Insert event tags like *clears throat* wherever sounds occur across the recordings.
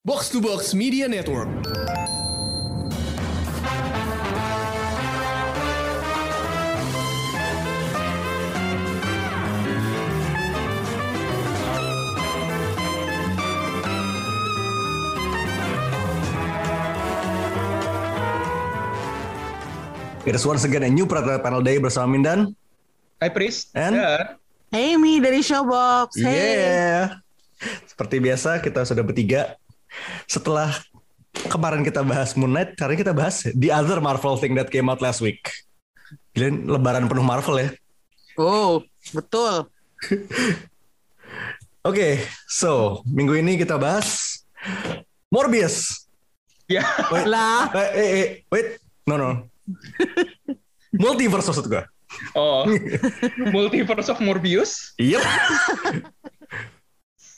Box to Box Media Network. It is once again a new Panel Day bersama Mindan. Hai Pris. And? Ya. Hey Mi dari Showbox. Hey. Yeah. Seperti biasa kita sudah bertiga. Setelah kemarin kita bahas Moon Knight, hari ini kita bahas the other Marvel thing that came out last week. Gila, lebaran penuh Marvel ya. Oh, betul. *laughs* Oke, so minggu ini kita bahas Morbius. Ya. Wait, Lah, eh, eh, eh, wait, no no. *laughs* Multiverse maksud gue. Oh. *laughs* Multiverse of Morbius. Yep.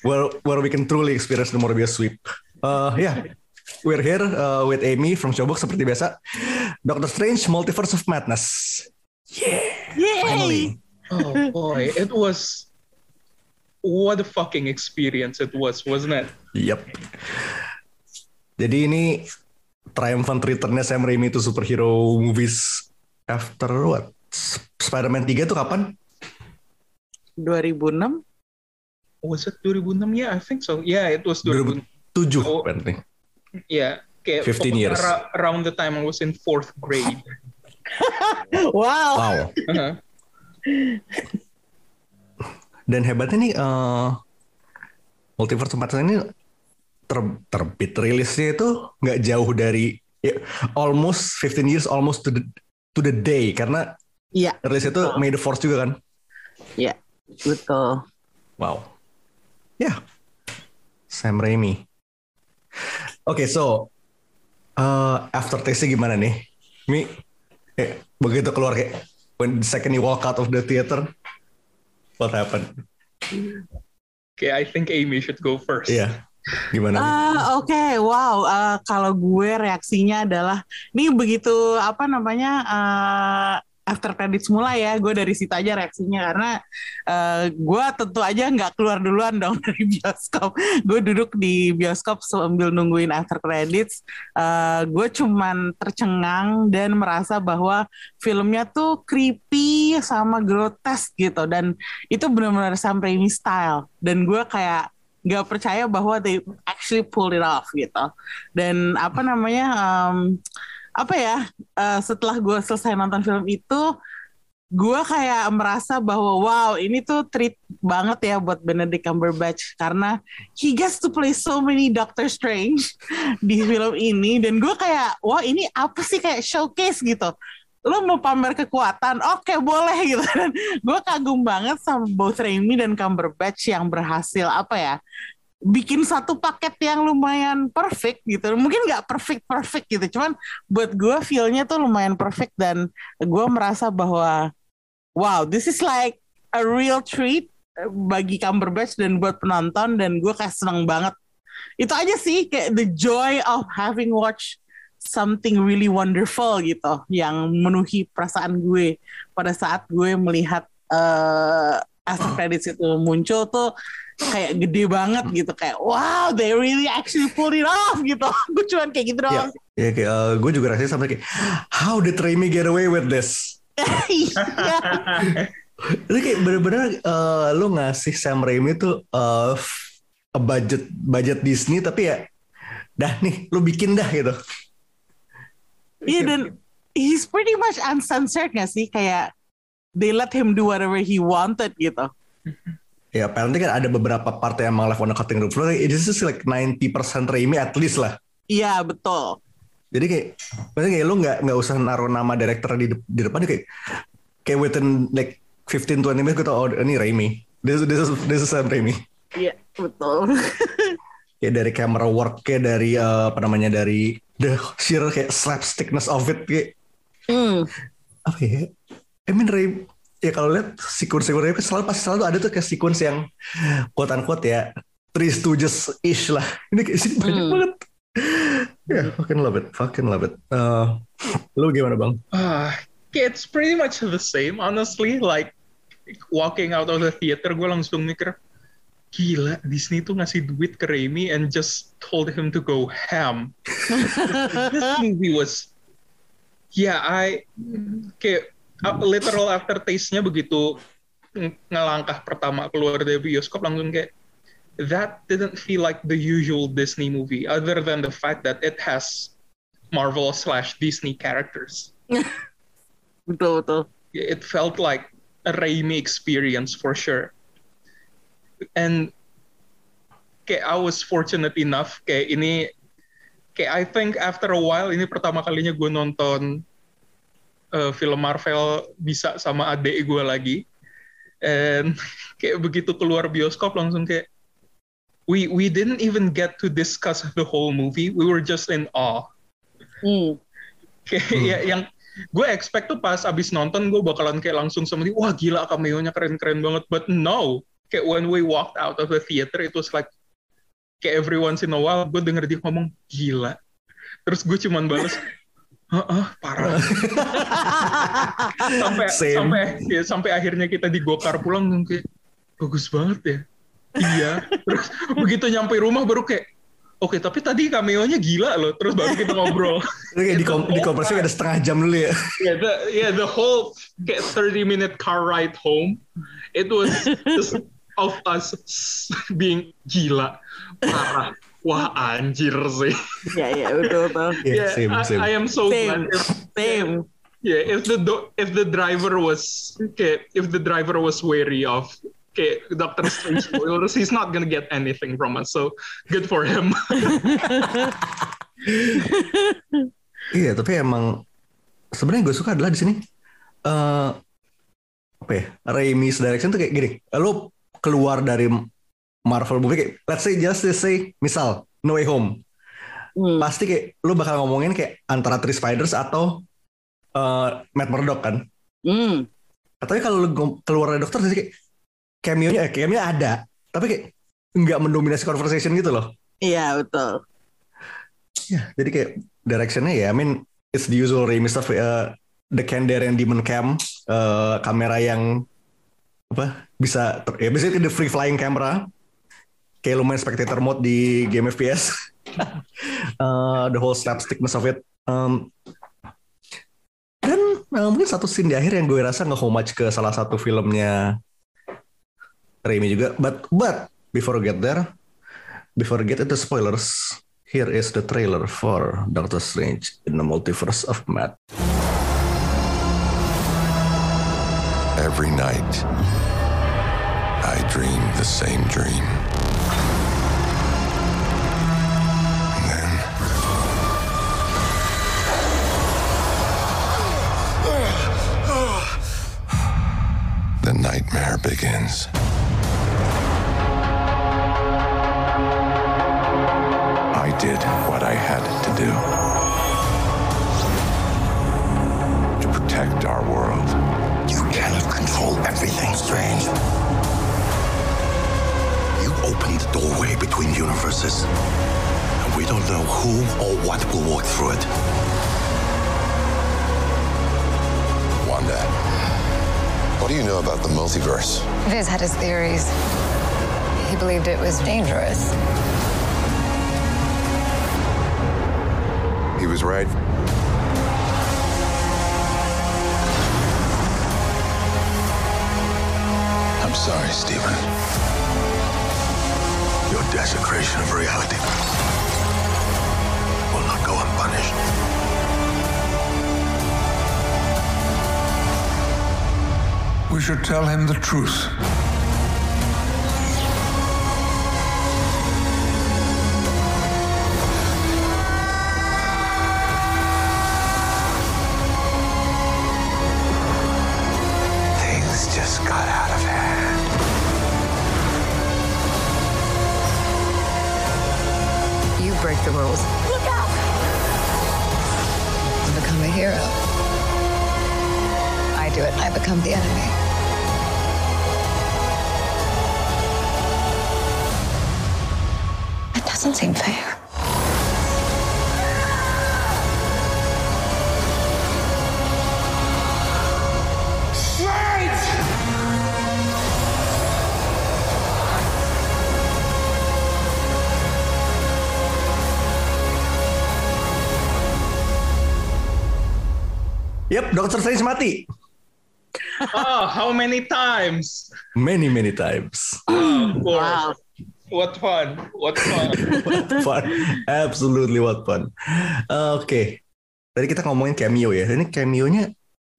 where where we can truly experience the Morbius sweep. Uh, yeah. We're here uh, with Amy from Showbox seperti biasa. Doctor Strange Multiverse of Madness. Yeah. yay. Finally. Oh boy, it was what a fucking experience it was, wasn't it? Yep. Jadi ini triumphant returnnya Sam Raimi to superhero movies after what? Spider-Man 3 tuh kapan? 2006? Was it 2006? Yeah, I think so. Yeah, it was 2006. 2007 Oh. apparently. Yeah. Kayak 15 years. ar- around the time I was in fourth grade. *laughs* Wow. Wow. Uh-huh. Dan hebatnya nih eh Multiverse of Madness ini ter, terbit rilisnya itu nggak jauh dari ya, almost 15 years almost to the to the day karena Iya, rilis itu May the Force juga kan. iya. Betul. Wow. Ya. Sam Raimi. Oke, so uh, aftertaste-nya gimana nih? Mi, eh, begitu keluar kayak when the second you walk out of the theater, what happened? Okay, I think Amy should go first. Iya. Gimana? Ah, Oke, wow. Ah, kalau gue reaksinya adalah, ini begitu apa namanya ah, after credits mulai ya, gue dari situ aja reaksinya karena eh, gue tentu aja nggak keluar duluan dong *laughs* dari bioskop. Gue duduk di bioskop sambil nungguin after credits. Eh, gue cuman tercengang dan merasa bahwa filmnya tuh creepy sama grotesk gitu dan itu benar-benar Sam Raimi style. Dan gue kayak nggak percaya bahwa they actually pulled it off gitu dan apa namanya em, apa ya eh, setelah gue selesai nonton film itu gue kayak merasa bahwa wow ini tuh treat banget ya buat Benedict Cumberbatch. Karena he gets to play so many Doctor Strange *laughs* di film ini. Dan gue kayak wah ini apa sih kayak showcase gitu? Lo mau pamer kekuatan? Oke boleh *laughs* gitu. Dan gue kagum banget sama both Raimi dan Cumberbatch yang berhasil. Apa ya bikin satu paket yang lumayan perfect gitu. Mungkin nggak perfect perfect gitu. Cuman buat gue feelnya tuh lumayan perfect dan gue merasa bahwa wow this is like a real treat bagi Cumberbatch dan buat penonton dan gue kayak seneng banget. Itu aja sih kayak the joy of having watched something really wonderful gitu yang memenuhi perasaan gue pada saat gue melihat eh after credits itu muncul tuh kayak gede banget gitu kayak wow they really actually pulled it off gitu *laughs* gue cuman kayak gitu Ya, doang ya kayak uh, gue juga rasanya sampai kayak how did Raimi get away with this? *laughs* Iya. Itu kayak bener-bener uh, lu ngasih Sam Raimi tuh uh, a budget budget Disney tapi ya dah nih lu bikin dah gitu. Iya dan he's pretty much uncensored gak sih kayak they let him do whatever he wanted gitu *laughs* Ya apparently kan ada beberapa part yang emang left on the cutting room floor. It is just like 90% Raimi at least lah. iya betul Jadi kayak, maksudnya kayak lu nggak nggak usah naruh nama director di, de- di depan kayak kayak within like 15-20 minutes gue tau oh ini Raimi. This, this is this is Sam Raimi. iya betul *laughs* Kayak dari camera work, kayak dari eh, apa namanya dari the sheer kayak slapstickness of it kayak Hmm. apa ya? I mean Raimi ya kalau lihat sequence sequence Raimi selalu pasti selalu ada tuh kayak sequence yang quote unquote ya Three Stooges ish lah. Ini kayak sini banyak Hmm. banget. Ya, fucking love it, fucking love it. Eh, lu gimana bang? Ah, it's pretty much the same, honestly. Like walking out of the theater, gue langsung mikir, gila Disney tuh ngasih duit ke Raimi and just told him to go ham. *laughs* this movie was yeah I kayak uh, literal aftertaste-nya begitu ng- ngelangkah pertama keluar dari bioskop langsung kayak that didn't feel like the usual Disney movie other than the fact that it has Marvel slash Disney characters. *laughs* betul betul. it felt like a Raimi experience for sure. And kayak I was fortunate enough kayak ini kayak I think after a while ini pertama kalinya gue nonton uh, film Marvel bisa sama adik gue lagi. And *laughs* kayak begitu keluar bioskop langsung kayak we we didn't even get to discuss the whole movie. We were just in awe Hmm. kayak Hmm. ya, yang gue expect tuh pas abis nonton gue bakalan kayak langsung sama dia wah gila cameo-nya keren-keren banget but no kayak when we walked out of the theater it was like kayak every once in a while gue denger dia ngomong gila terus gue cuman balas Heeh, parah. *laughs* sampai Same. sampai ya, sampai akhirnya kita digokar pulang kayak bagus banget ya. Iya. *laughs* Terus begitu nyampe rumah baru kayak Oke, tapi tadi cameo-nya gila loh. Terus baru kita ngobrol. *laughs* Kayak di, kom- di kompresi ada setengah jam dulu ya. yeah, the yeah the whole kayak 30 minute car ride home it was just of us being gila parah wah anjir sih Iya iya betul betul. *laughs* Iya, yeah same, I, same. I am so Same. glad if, Same. yeah if the do- if the driver was kayak if the driver was wary of kayak Doctor Strange spoilers he's not gonna get anything from us so good for him *laughs* Iya, tapi emang sebenarnya gue suka adalah di sini eh apa ya? Raimi's direction tuh kayak gini. Lo keluar dari Marvel movie kayak let's say just say misal No Way Home. Hmm. Pasti kayak lo bakal ngomongin kayak antara Three Spiders atau eh Matt Murdock kan. Hmm. Tapi kalau ngom- keluar dari dokter jadi kayak cameo-nya eh, cameo ada, tapi kayak nggak mendominasi conversation gitu loh. Iya betul. Ya, jadi kayak directionnya ya, I mean it's the usual Raimi stuff, uh, the Kandarian Demon Cam, uh, kamera yang apa bisa, ter- ya basically the free flying camera, kayak lumayan spectator mode di game FPS, Uh, *laughs* the whole slapstickness of it. Um, dan uh, mungkin satu scene di akhir yang gue rasa nge-homage ke salah satu filmnya Raimi juga, but but before we get there, before we get into spoilers, here is the trailer for Doctor Strange in the Multiverse of Mad. Every night, I dream the same dream. The nightmare begins. I did what I had to do to protect our world. You cannot control everything, Strange. You opened the doorway between universes, and we don't know who or what will walk through it. Wanda, what do you know about the multiverse? Viz had his theories. He believed it was dangerous. He was right. I'm sorry, Stephen. Your desecration of reality We should tell him the truth. Yep, Doctor Strange mati. Oh, how many times? Many many times. Of course. Wow. What fun. What fun. *laughs* what fun. Absolutely what fun. Uh, Oke. Tadi kita ngomongin cameo ya. Ini cameo-nya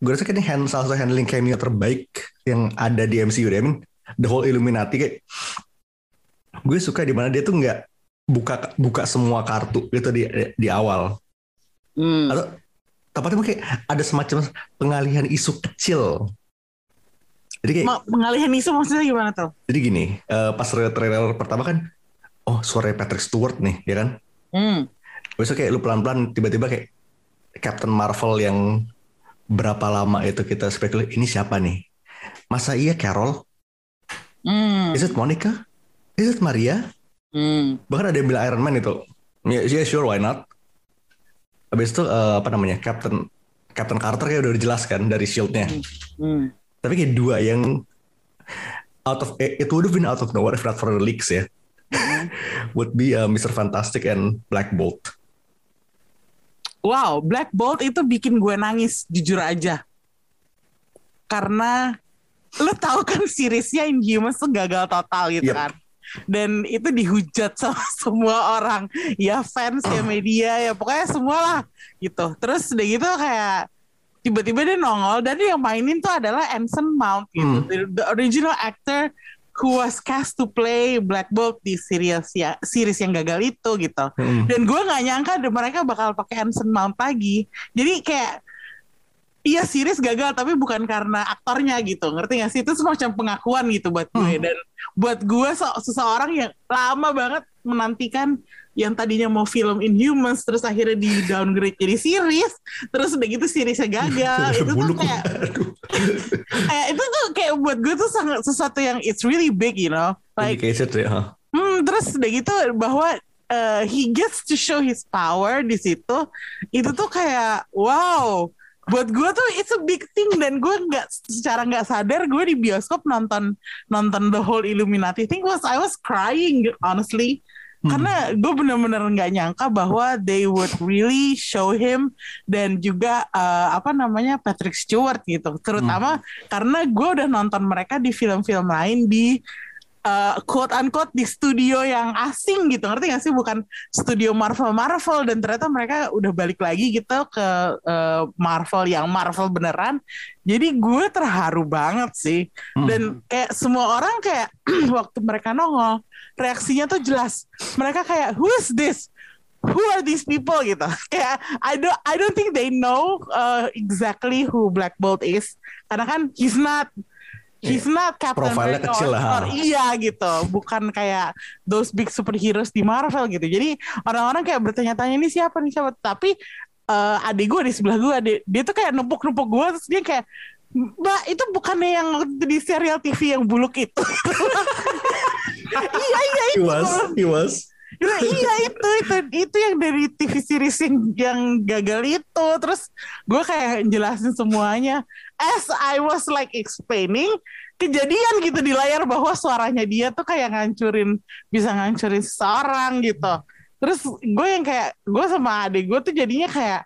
gue rasa ini hand, salah satu handling cameo terbaik yang ada di MCU deh. I mean, the whole Illuminati kayak gue suka di mana dia tuh nggak buka buka semua kartu gitu di di awal. Hmm. Atau tepatnya kayak ada semacam pengalihan isu kecil. Jadi kayak Ma- pengalihan isu maksudnya gimana tuh? jadi gini, eh, pas trailer pertama kan oh suara Patrick Stewart nih, ya kan? Hmm. Besok kayak lu pelan-pelan tiba-tiba kayak Captain Marvel yang berapa lama itu kita spekulasi ini siapa nih? Masa iya Carol? Hmm. Is it Monica? Is it Maria? Hmm. Bahkan ada yang bilang Iron Man itu. Ya yeah, sure why not? Habis itu eh, apa namanya? Captain Captain Carter kayak udah dijelaskan dari shield-nya. Hmm. Tapi kayak dua yang out of eh, it would have been out of nowhere if not for the leaks ya. *laughs* would be uh, Mr. Fantastic and Black Bolt. Wow, Black Bolt itu bikin gue nangis jujur aja. Karena lu tahu kan seriesnya Inhumans tuh gagal total gitu Yep. kan. Dan itu dihujat sama *laughs* semua orang. Ya fans, ya media, ya pokoknya semua lah gitu. Terus udah gitu kayak tiba-tiba dia nongol dan yang mainin tuh adalah Anson Mount gitu. Hmm. The, the original actor who was cast to play Black Bolt di series ya series yang gagal itu gitu Hmm. dan gue nggak nyangka mereka bakal pakai Anson Mount lagi jadi kayak iya series gagal tapi bukan karena aktornya gitu ngerti gak sih itu semacam pengakuan gitu buat gue dan buat gue se- seseorang yang lama banget menantikan yang tadinya mau film Inhumans terus akhirnya di downgrade jadi series terus udah gitu seriesnya gagal *laughs* itu tuh kayak *laughs* kayak itu tuh kayak buat gue tuh sangat sesuatu yang it's really big you know like Indicated ya. huh? Hmm, terus udah gitu bahwa uh, he gets to show his power di situ. Itu tuh kayak wow. Buat gue tuh it's a big thing dan gue nggak secara nggak sadar gue di bioskop nonton nonton the whole Illuminati. Thing was I was crying honestly. Karena gue bener-bener nggak nyangka bahwa they would really show him dan juga uh, apa namanya Patrick Stewart gitu. Terutama karena gue udah nonton mereka di film-film lain di uh, quote unquote di studio yang asing gitu. Ngerti gak sih? Bukan studio Marvel Marvel dan ternyata mereka udah balik lagi gitu ke uh, Marvel yang Marvel beneran. Jadi gue terharu banget sih. Dan kayak semua orang kayak *clears throat* waktu mereka nongol reaksinya tuh jelas. Mereka kayak who is this? Who are these people? gitu. *laughs* Kayak I don't I don't think they know uh, exactly who Black Bolt is. Karena kan he's not he's not Captain Profilnya America kecil or- lah. or- iya gitu. Bukan kayak those big superheroes di Marvel gitu. Jadi orang-orang kayak bertanya-tanya ini siapa nih? Siapa? Tapi eh, adik gue di sebelah gue adik dia tuh kayak nempuk-nempuk gue terus dia kayak Mbak itu bukannya yang di serial TV yang buluk itu? *laughs* Iya iya He itu was, he was. Iya, iya itu itu itu yang dari TV series yang, yang gagal itu. Terus gue kayak jelasin semuanya. As I was like explaining kejadian gitu di layar bahwa suaranya dia tuh kayak ngancurin bisa ngancurin seseorang gitu. Terus gue yang kayak gue sama adik gue tuh jadinya kayak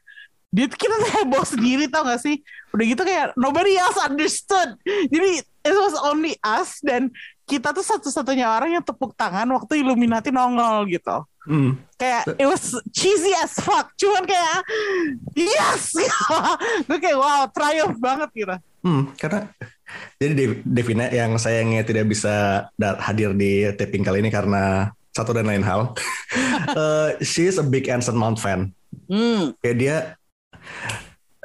dia kita heboh sendiri tau gak sih? Udah gitu kayak nobody else understood. Jadi it was only us dan kita tuh satu-satunya orang yang tepuk tangan waktu Illuminati nongol gitu Hmm. kayak it was cheesy as fuck cuman kayak yes *laughs* gue kayak wow triumph banget gitu Hmm, karena jadi Dev- Devina yang sayangnya tidak bisa hadir di taping kali ini karena satu dan lain hal. *laughs* Eh, she is a big Anson Mount fan. hmm. Kayak dia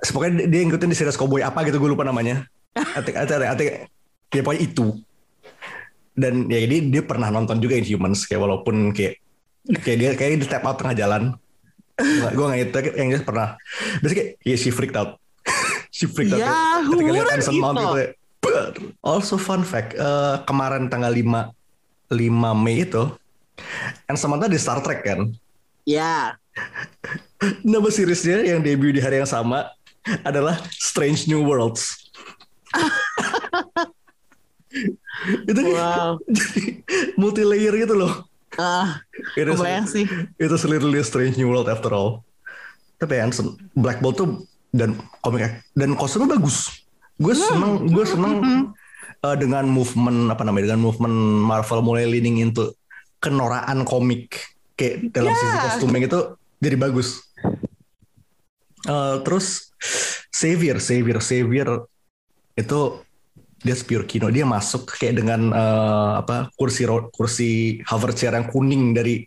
pokoknya dia- dia ngikutin di series Cowboy apa gitu gue lupa namanya. *laughs* Atik atik atik ya pokoknya itu. Dan ya dia dia pernah nonton juga Inhumans kayak walaupun kayak kayak dia kayak di step out tengah jalan. Gue nggak itu yang dia pernah. Terus kayak ya she freaked out. *laughs* she freaked out. Ya, ketika lihat Anson Mount gitu? ya. Also fun fact, eh, kemarin tanggal 5 5 Mei itu Anson Mount di Star Trek kan. ya Nama seriesnya yang debut di hari yang sama adalah Strange New Worlds. *laughs* itu wow *laughs* jadi multi layer gitu loh. ah It is, kebayang sih it is literally a Strange New World after all. Tapi Anson Black Bolt tuh dan komik dan kostumnya bagus. Gue seneng, gue seneng uh, dengan movement apa namanya dengan movement Marvel mulai leaning into kenoraan komik kayak dalam sisi Yeah. kostumnya itu jadi bagus. Uh, terus Xavier, Xavier, Xavier itu dia pure kino dia masuk kayak dengan uh, apa kursi kursi hover chair yang kuning dari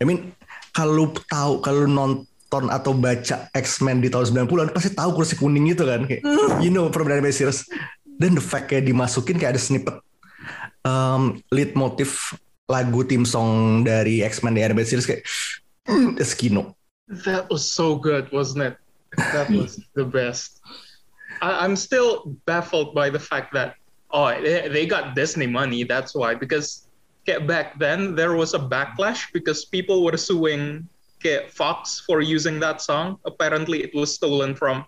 I mean kalau tahu kalau nonton atau baca X-Men di tahun 90-an pasti tahu kursi kuning itu kan kayak you know from the animated series dan the fact kayak dimasukin kayak ada snippet um, lead motif lagu tim song dari X-Men di animated series kayak mm, it's kino That was so good, wasn't it? That was the best. I, I'm still baffled by the fact that oh they, they got Disney money. That's why. Because okay, back then there was a backlash because people were suing okay, Fox for using that song. Apparently it was stolen from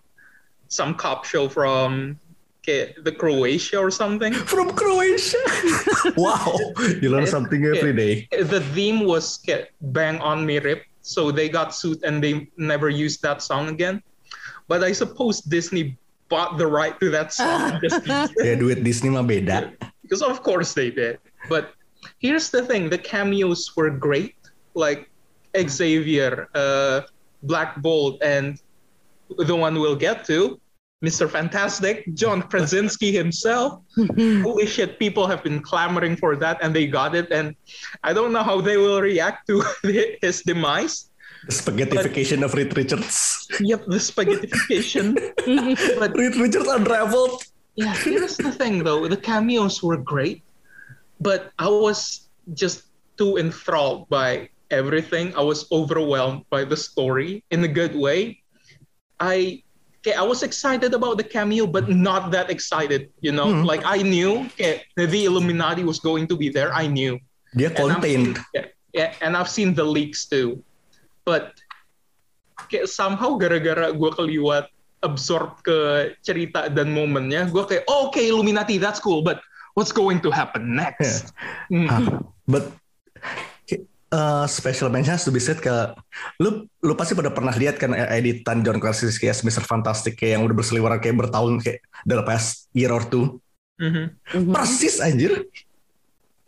some cop show from okay, the Croatia or something. *laughs* from Croatia? *laughs* Wow. You learn something every day. The theme was get bang on me rip. So they got sued and they never used that song again. But i suppose disney bought the right to that song *laughs* and just it, ya duit Disney mah beda because of course they did but here's the thing the cameos were great like xavier uh, black bolt and the one we'll get to Mr. Fantastic, John Krasinski himself. *laughs* Holy shit, people have been clamoring for that and they got it. And I don't know how they will react to *laughs* his demise. The spaghettification of Reed Richards *laughs* Yep, the spaghettification. *laughs* but Reed Richards unraveled yeah, here's the thing though the cameos were great, but I was just too enthralled by everything. I was overwhelmed by the story in a good way. I okay, I was excited about the cameo, but not that excited. You know, mm-hmm. like I knew okay, the Illuminati was going to be there. I knew. dia And I've contained yeah, yeah, and I've seen the leaks too. But kayak somehow gara-gara gue keliwat absorb ke cerita dan momennya, gue kayak, oh, oke Illuminati, that's cool, but what's going to happen next? Hmm. *laughs* Ah, but uh, special mention has to be said ke lu lu pasti pada pernah lihat kan editan John Krasinski kayak Mr. Fantastic kayak yang udah berseliweran kayak bertahun kayak the past year or two Mhm. persis anjir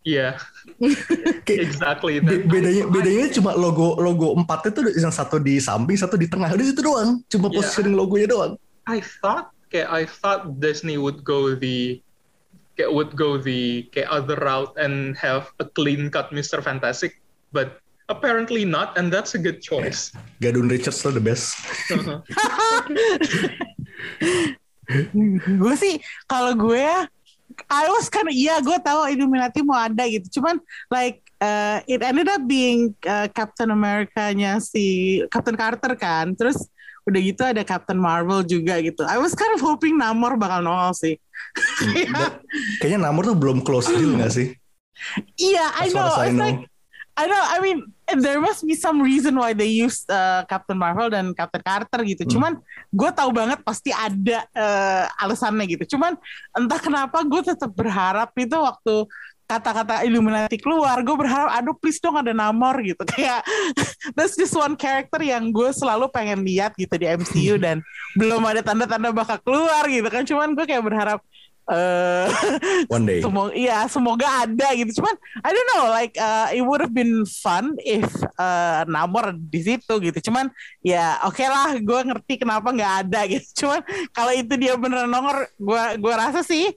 Yeah, *laughs* kayak exactly. be- That. bedanya bedanya cuma logo logo empatnya tuh yang satu di samping satu di tengah udah itu doang cuma Yeah. positioning logonya doang I thought, kayak I thought Disney would go the kayak would go the kayak other route and have a clean cut Mr. Fantastic, but apparently not, and that's a good choice. Gadun Richards tuh the best Uh-huh. *laughs* gue sih kalau gue I was kan iya gue tahu Illuminati mau ada gitu cuman like uh, it ended up being uh, Captain America-nya si Captain Carter kan terus udah gitu ada Captain Marvel juga gitu I was kind of hoping Namor bakal nongol sih *laughs* Dan kayaknya Namor tuh belum close deal gak sih Iya, I As know. I It's know. like I know. I mean, there must be some reason why they used uh, Captain Marvel dan Captain Carter gitu. Hmm. Cuman gue tahu banget pasti ada uh, alasannya gitu. Cuman entah kenapa gue tetap berharap itu waktu kata-kata Illuminati keluar, gue berharap aduh please dong ada Namor gitu. *laughs* Kayak that's just one character yang gue selalu pengen lihat gitu di MCU *laughs* dan belum ada tanda-tanda bakal keluar gitu kan. Cuman gue kayak berharap eh *laughs* one day Semoga iya semoga ada gitu. Cuman I don't know like uh, it would have been fun if uh, Namor di situ gitu. Cuman ya oke lah gue ngerti kenapa nggak ada *laughs* gitu. Cuman kalau itu dia beneran nongol gue gue rasa sih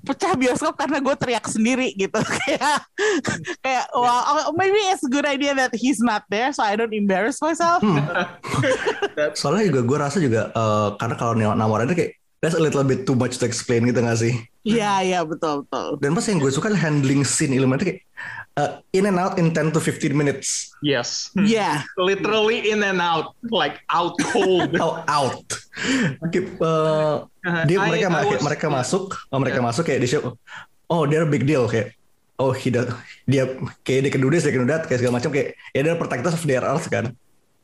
pecah bioskop karena gue teriak sendiri gitu *laughs* kayak kayak wow oh, maybe it's a good idea that he's not there so I don't embarrass myself soalnya juga gue rasa juga eh, karena kalau Namor ada kayak that's a little bit too much to explain gitu gak sih Iya iya betul betul dan pas yang gue suka adalah handling scene Illuminati kayak eh, in and out in 10 to 15 minutes Yes. Iya Literally in and out, like out cold. out out Oke, eh, dia I- mereka I was- mereka yeah. masuk oh, mereka Yeah. masuk kayak di show oh dia big deal kayak oh he does- dia kayak dia kedua dia kedua kayak segala macam kayak ya dia protectors of their earth kan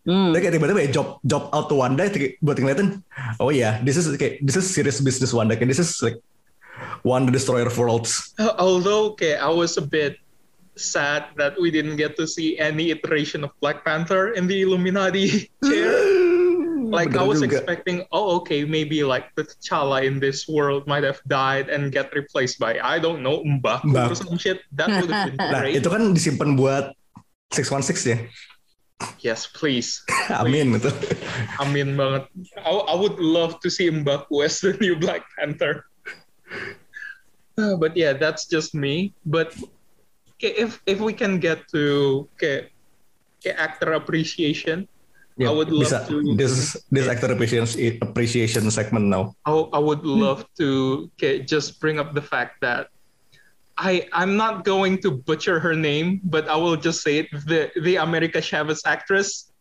Hmm. Kayak tiba-tiba ya job job out to Wanda buat ngeliatin oh iya this is kayak this is serious business Wanda kayak this is like Wanda destroyer of worlds *laughs* Although, okay, I was a bit sad that we didn't get to see any iteration of Black Panther in the Illuminati *laughs* chair. like I was juga. expecting, oh okay, maybe like the T'Challa in this world might have died and get replaced by I don't know Mbaku Mbaku. or some shit. That would have been Nah, great. itu kan disimpan buat 616 ya. Yes, please. *laughs* Amin itu. *laughs* Amin banget. I, I would love to see Mbaku as the new Black Panther. Uh, *laughs* but yeah, that's just me. But if if we can get to okay, okay, actor appreciation, I would love bisa. to. This this actor appreciation appreciation segment now. I, I would love to okay, just bring up the fact that I I'm not going to butcher her name, but I will just say it. The the America Chavez actress.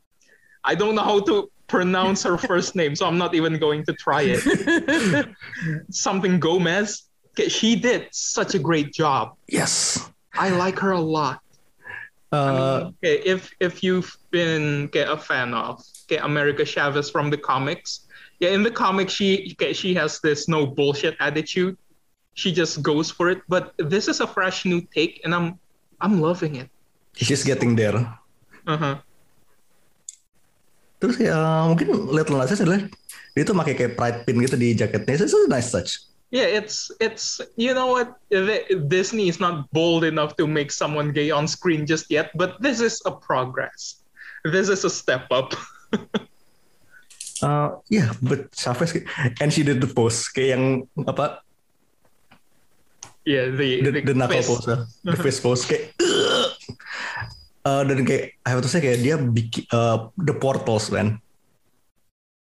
I don't know how to pronounce her *laughs* first name, so I'm not even going to try it. *laughs* Something Gomez. She did such a great job. Yes. I like her a lot. Uh, Okay, if if you've been okay, a fan of okay, America Chavez from the comics, yeah, in the comics she okay, she has this no bullshit attitude. She just goes for it. But this is a fresh new take, and I'm I'm loving it. she's getting there. Uh huh. Terus ya mungkin little Nas X adalah dia tuh pakai kayak pride pin gitu di jaketnya. Itu a nice touch. Yeah, it's it's you know what Disney is not bold enough to make someone gay on screen just yet, but this is a progress. This is a step up. *laughs* Uh, yeah, but Chavez and she did the pose kayak yang apa Yeah, the the, the knuckle fist. pose, the *laughs* fist pose kayak. Uh, dan kayak I have to say kayak dia bikin uh, the portals man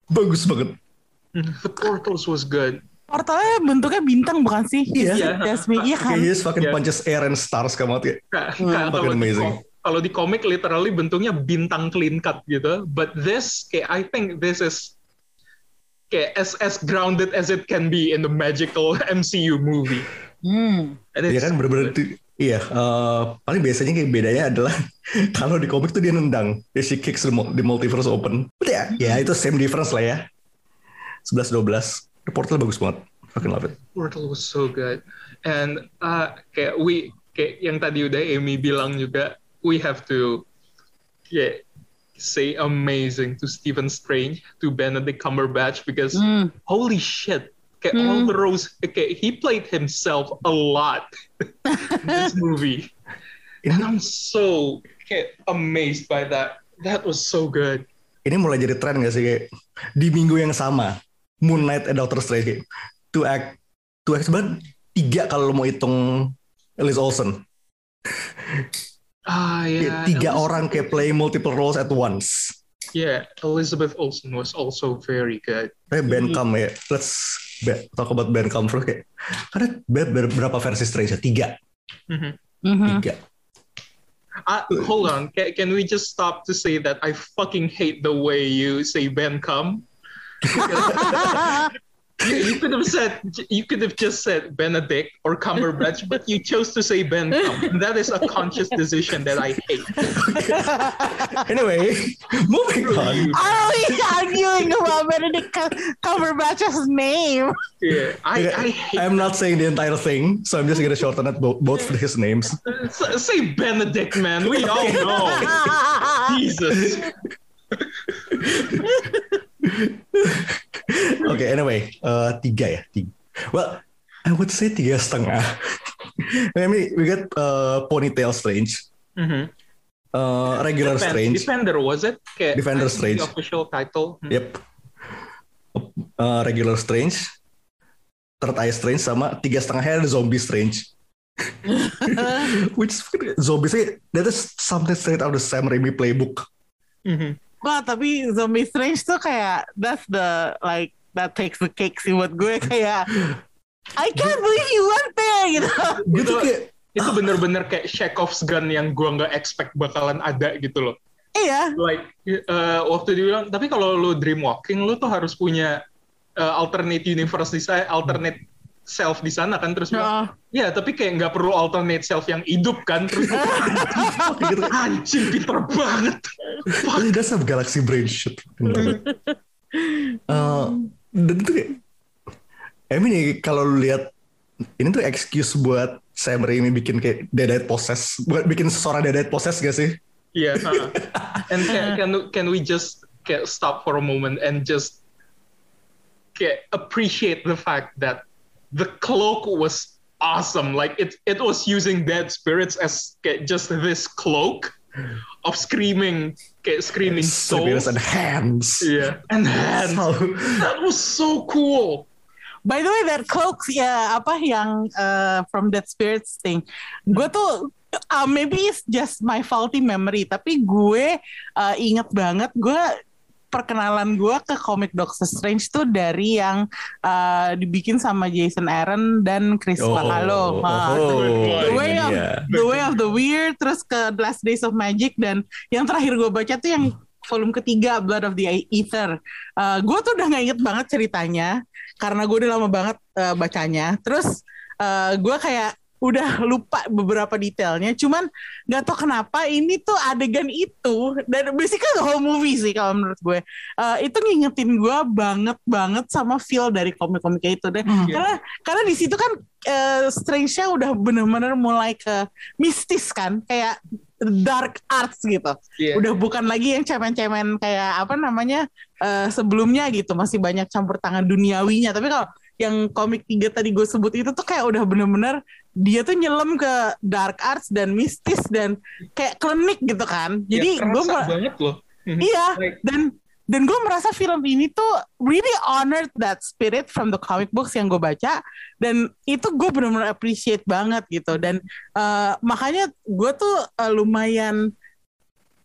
bagus banget. The portals was good. Portalnya bentuknya bintang bukan sih? Iya. Iya. Jasmine, iya kan? Kayak he just fucking Yeah. punches air and stars kayak banget kayak. Kayak fucking amazing. kalau di komik literally bentuknya bintang clean cut gitu. But this kayak I think this is kayak as as grounded as it can be in the magical *laughs* MCU movie. Hmm. And Iya kan bener-bener tuh- Iya, eh, paling biasanya kayak bedanya adalah *laughs* kalau di komik tuh dia nendang, dia she kicks the multiverse open. But ya, ya itu same difference lah ya. 11-12, the portal bagus banget. Fucking love it. Portal was so good. And uh, kayak we kayak yang tadi udah Amy bilang juga, we have to kayak say amazing to Stephen Strange, to Benedict Cumberbatch because Hmm. holy shit. Kayak all the roles, kayak he played himself a lot in this *laughs* movie. And I'm so kayak amazed by that. That was so good. Ini mulai jadi tren gak sih kayak di minggu yang sama, Moon Knight and Doctor Strange kayak two act, two act sebenarnya tiga kalau lo mau hitung Liz Olsen. Ah, Kayak yeah. tiga Elizabeth- orang kayak play multiple roles at once. Yeah, Elizabeth Olsen was also very good. Kayak Ben Kam ya, let's talk about Ben Kam first kayak karena be- ber- berapa versi Strange ya? Tiga, Mhm. Mhm. tiga. Uh, hold on. Can, can we just stop to say that I fucking hate the way you say Ben come? *laughs* *laughs* You, you could have said you could have just said Benedict or Cumberbatch, but you chose to say Ben come. That is a conscious decision that I hate. *laughs* Anyway, moving on. Are we arguing about Benedict Cumberbatch's name? Yeah, I, I hate. I'm not saying the entire thing, so I'm just gonna shorten it both, both of his names. S- Say Benedict, man. We all know. *laughs* Jesus. *laughs* Oke, anyway, uh, tiga ya, tiga. Well, I would say tiga setengah. I mean, we got uh, ponytail strange, Mhm. uh, regular Defend- strange, Defender was it? Kayak, Defender I Strange. The official title. Hmm. yep, uh, regular strange, third eye strange sama tiga setengahnya ada zombie strange. *laughs* Which zombie sih, that is something straight out of the Sam Raimi playbook. Mhm. Wah, tapi Zombie Strange tuh kayak that's the like that takes the cake sih buat gue *laughs* kayak I can't believe you went there gitu. Gue tuh Itu- kayak, Itu bener-bener kayak Chekhov's gun yang gua nggak expect bakalan ada gitu loh. Iya. Like uh, waktu dia bilang, tapi kalau lu dream walking, lu tuh harus punya uh, alternate universe di sana, alternate self di sana kan terus bilang, ya tapi kayak nggak perlu alternate self yang hidup kan terus gitu. *laughs* anjing pinter banget does have galaxy brain shit. Uh, dan itu kayak, I mean ya, kalau lu lihat ini tuh excuse buat Sam Raimi bikin kayak Deadite Possess, buat bikin seseorang Deadite Possess gak sih? Iya. huh. *laughs* And can, can can we just kayak stop for a moment and just kayak appreciate the fact that the cloak was awesome. Like it it was using dead spirits as kayak just this cloak of screaming kayak screaming Spirits souls. and hands. Yeah, and hands. So, That was so cool. By the way, that cloak ya apa yang uh, from that spirits thing, gue tuh uh, maybe it's just my faulty memory, tapi gue uh, inget banget gue perkenalan gue ke komik Doctor Strange tuh dari yang uh, dibikin sama Jason Aaron dan Chris oh, Bacalo. oh, Uh, oh, The Way ini of dia. The Way of the Weird, terus ke Last Days of Magic dan yang terakhir gue baca tuh yang volume ketiga Blood of the Ether. Uh, gue tuh udah nggak inget banget ceritanya karena gue udah lama banget uh, bacanya. Terus uh, gue kayak udah lupa beberapa detailnya. Cuman nggak tahu kenapa ini tuh adegan itu dan basically the whole movie sih kalau menurut gue uh, itu ngingetin gue banget banget sama feel dari komik-komiknya itu deh. Karena karena di situ kan uh, Strange-nya udah bener-bener mulai ke mistis kan, kayak dark arts gitu. Yeah. Udah bukan lagi yang cemen-cemen kayak apa namanya uh, sebelumnya gitu, masih banyak campur tangan duniawinya. Tapi kalau yang komik tiga tadi gue sebut itu tuh kayak udah bener-bener dia tuh nyelam ke dark arts dan mistis dan kayak klinik gitu kan. Jadi ya, gue banget loh. Mhm. Iya, dan dan gue merasa film ini tuh really honored that spirit from the comic books yang gue baca dan itu gue benar-benar appreciate banget gitu dan uh, makanya gue tuh uh, lumayan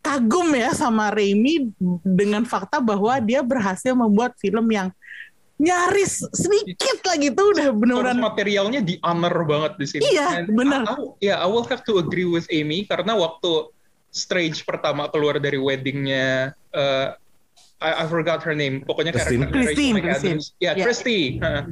kagum ya sama Raimi dengan fakta bahwa dia berhasil membuat film yang nyaris sedikit lah gitu udah Source beneran materialnya di honor banget di sini. Iya, And benar. Ya, I will have to agree with Amy karena waktu Strange pertama keluar dari weddingnya, uh, I, I forgot her name. Pokoknya Christine. Rachel Christine. Christine. Ya, Ya. Christy. Heeh.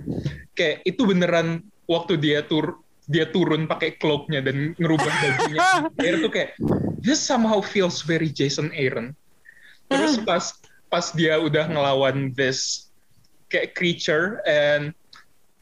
Kayak itu beneran waktu dia tur dia turun pakai cloaknya dan ngerubah bajunya. *laughs* Air tuh kayak this somehow feels very Jason Aaron. Terus pas pas dia udah ngelawan this kayak creature and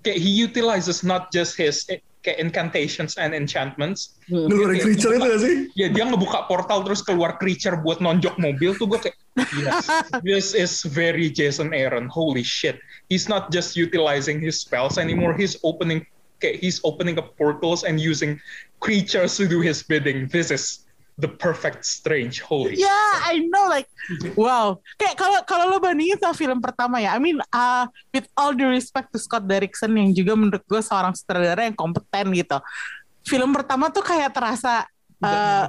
kayak he utilizes not just his kayak incantations and enchantments. Ngeluarin Kayak creature itu gak sih? Ya dia ngebuka portal terus keluar creature buat nonjok mobil tuh gue kayak yes, this is very Jason Aaron. Holy shit. He's not just utilizing his spells anymore. He's opening kayak he's opening up portals and using creatures to do his bidding. This is the perfect strange. Holy Yeah, I know like wow. Kayak kalau kalau lo bandingin sama film pertama ya, I mean uh, with all the respect to Scott Derrickson yang juga menurut gue seorang sutradara yang kompeten gitu. Film pertama tuh kayak terasa uh.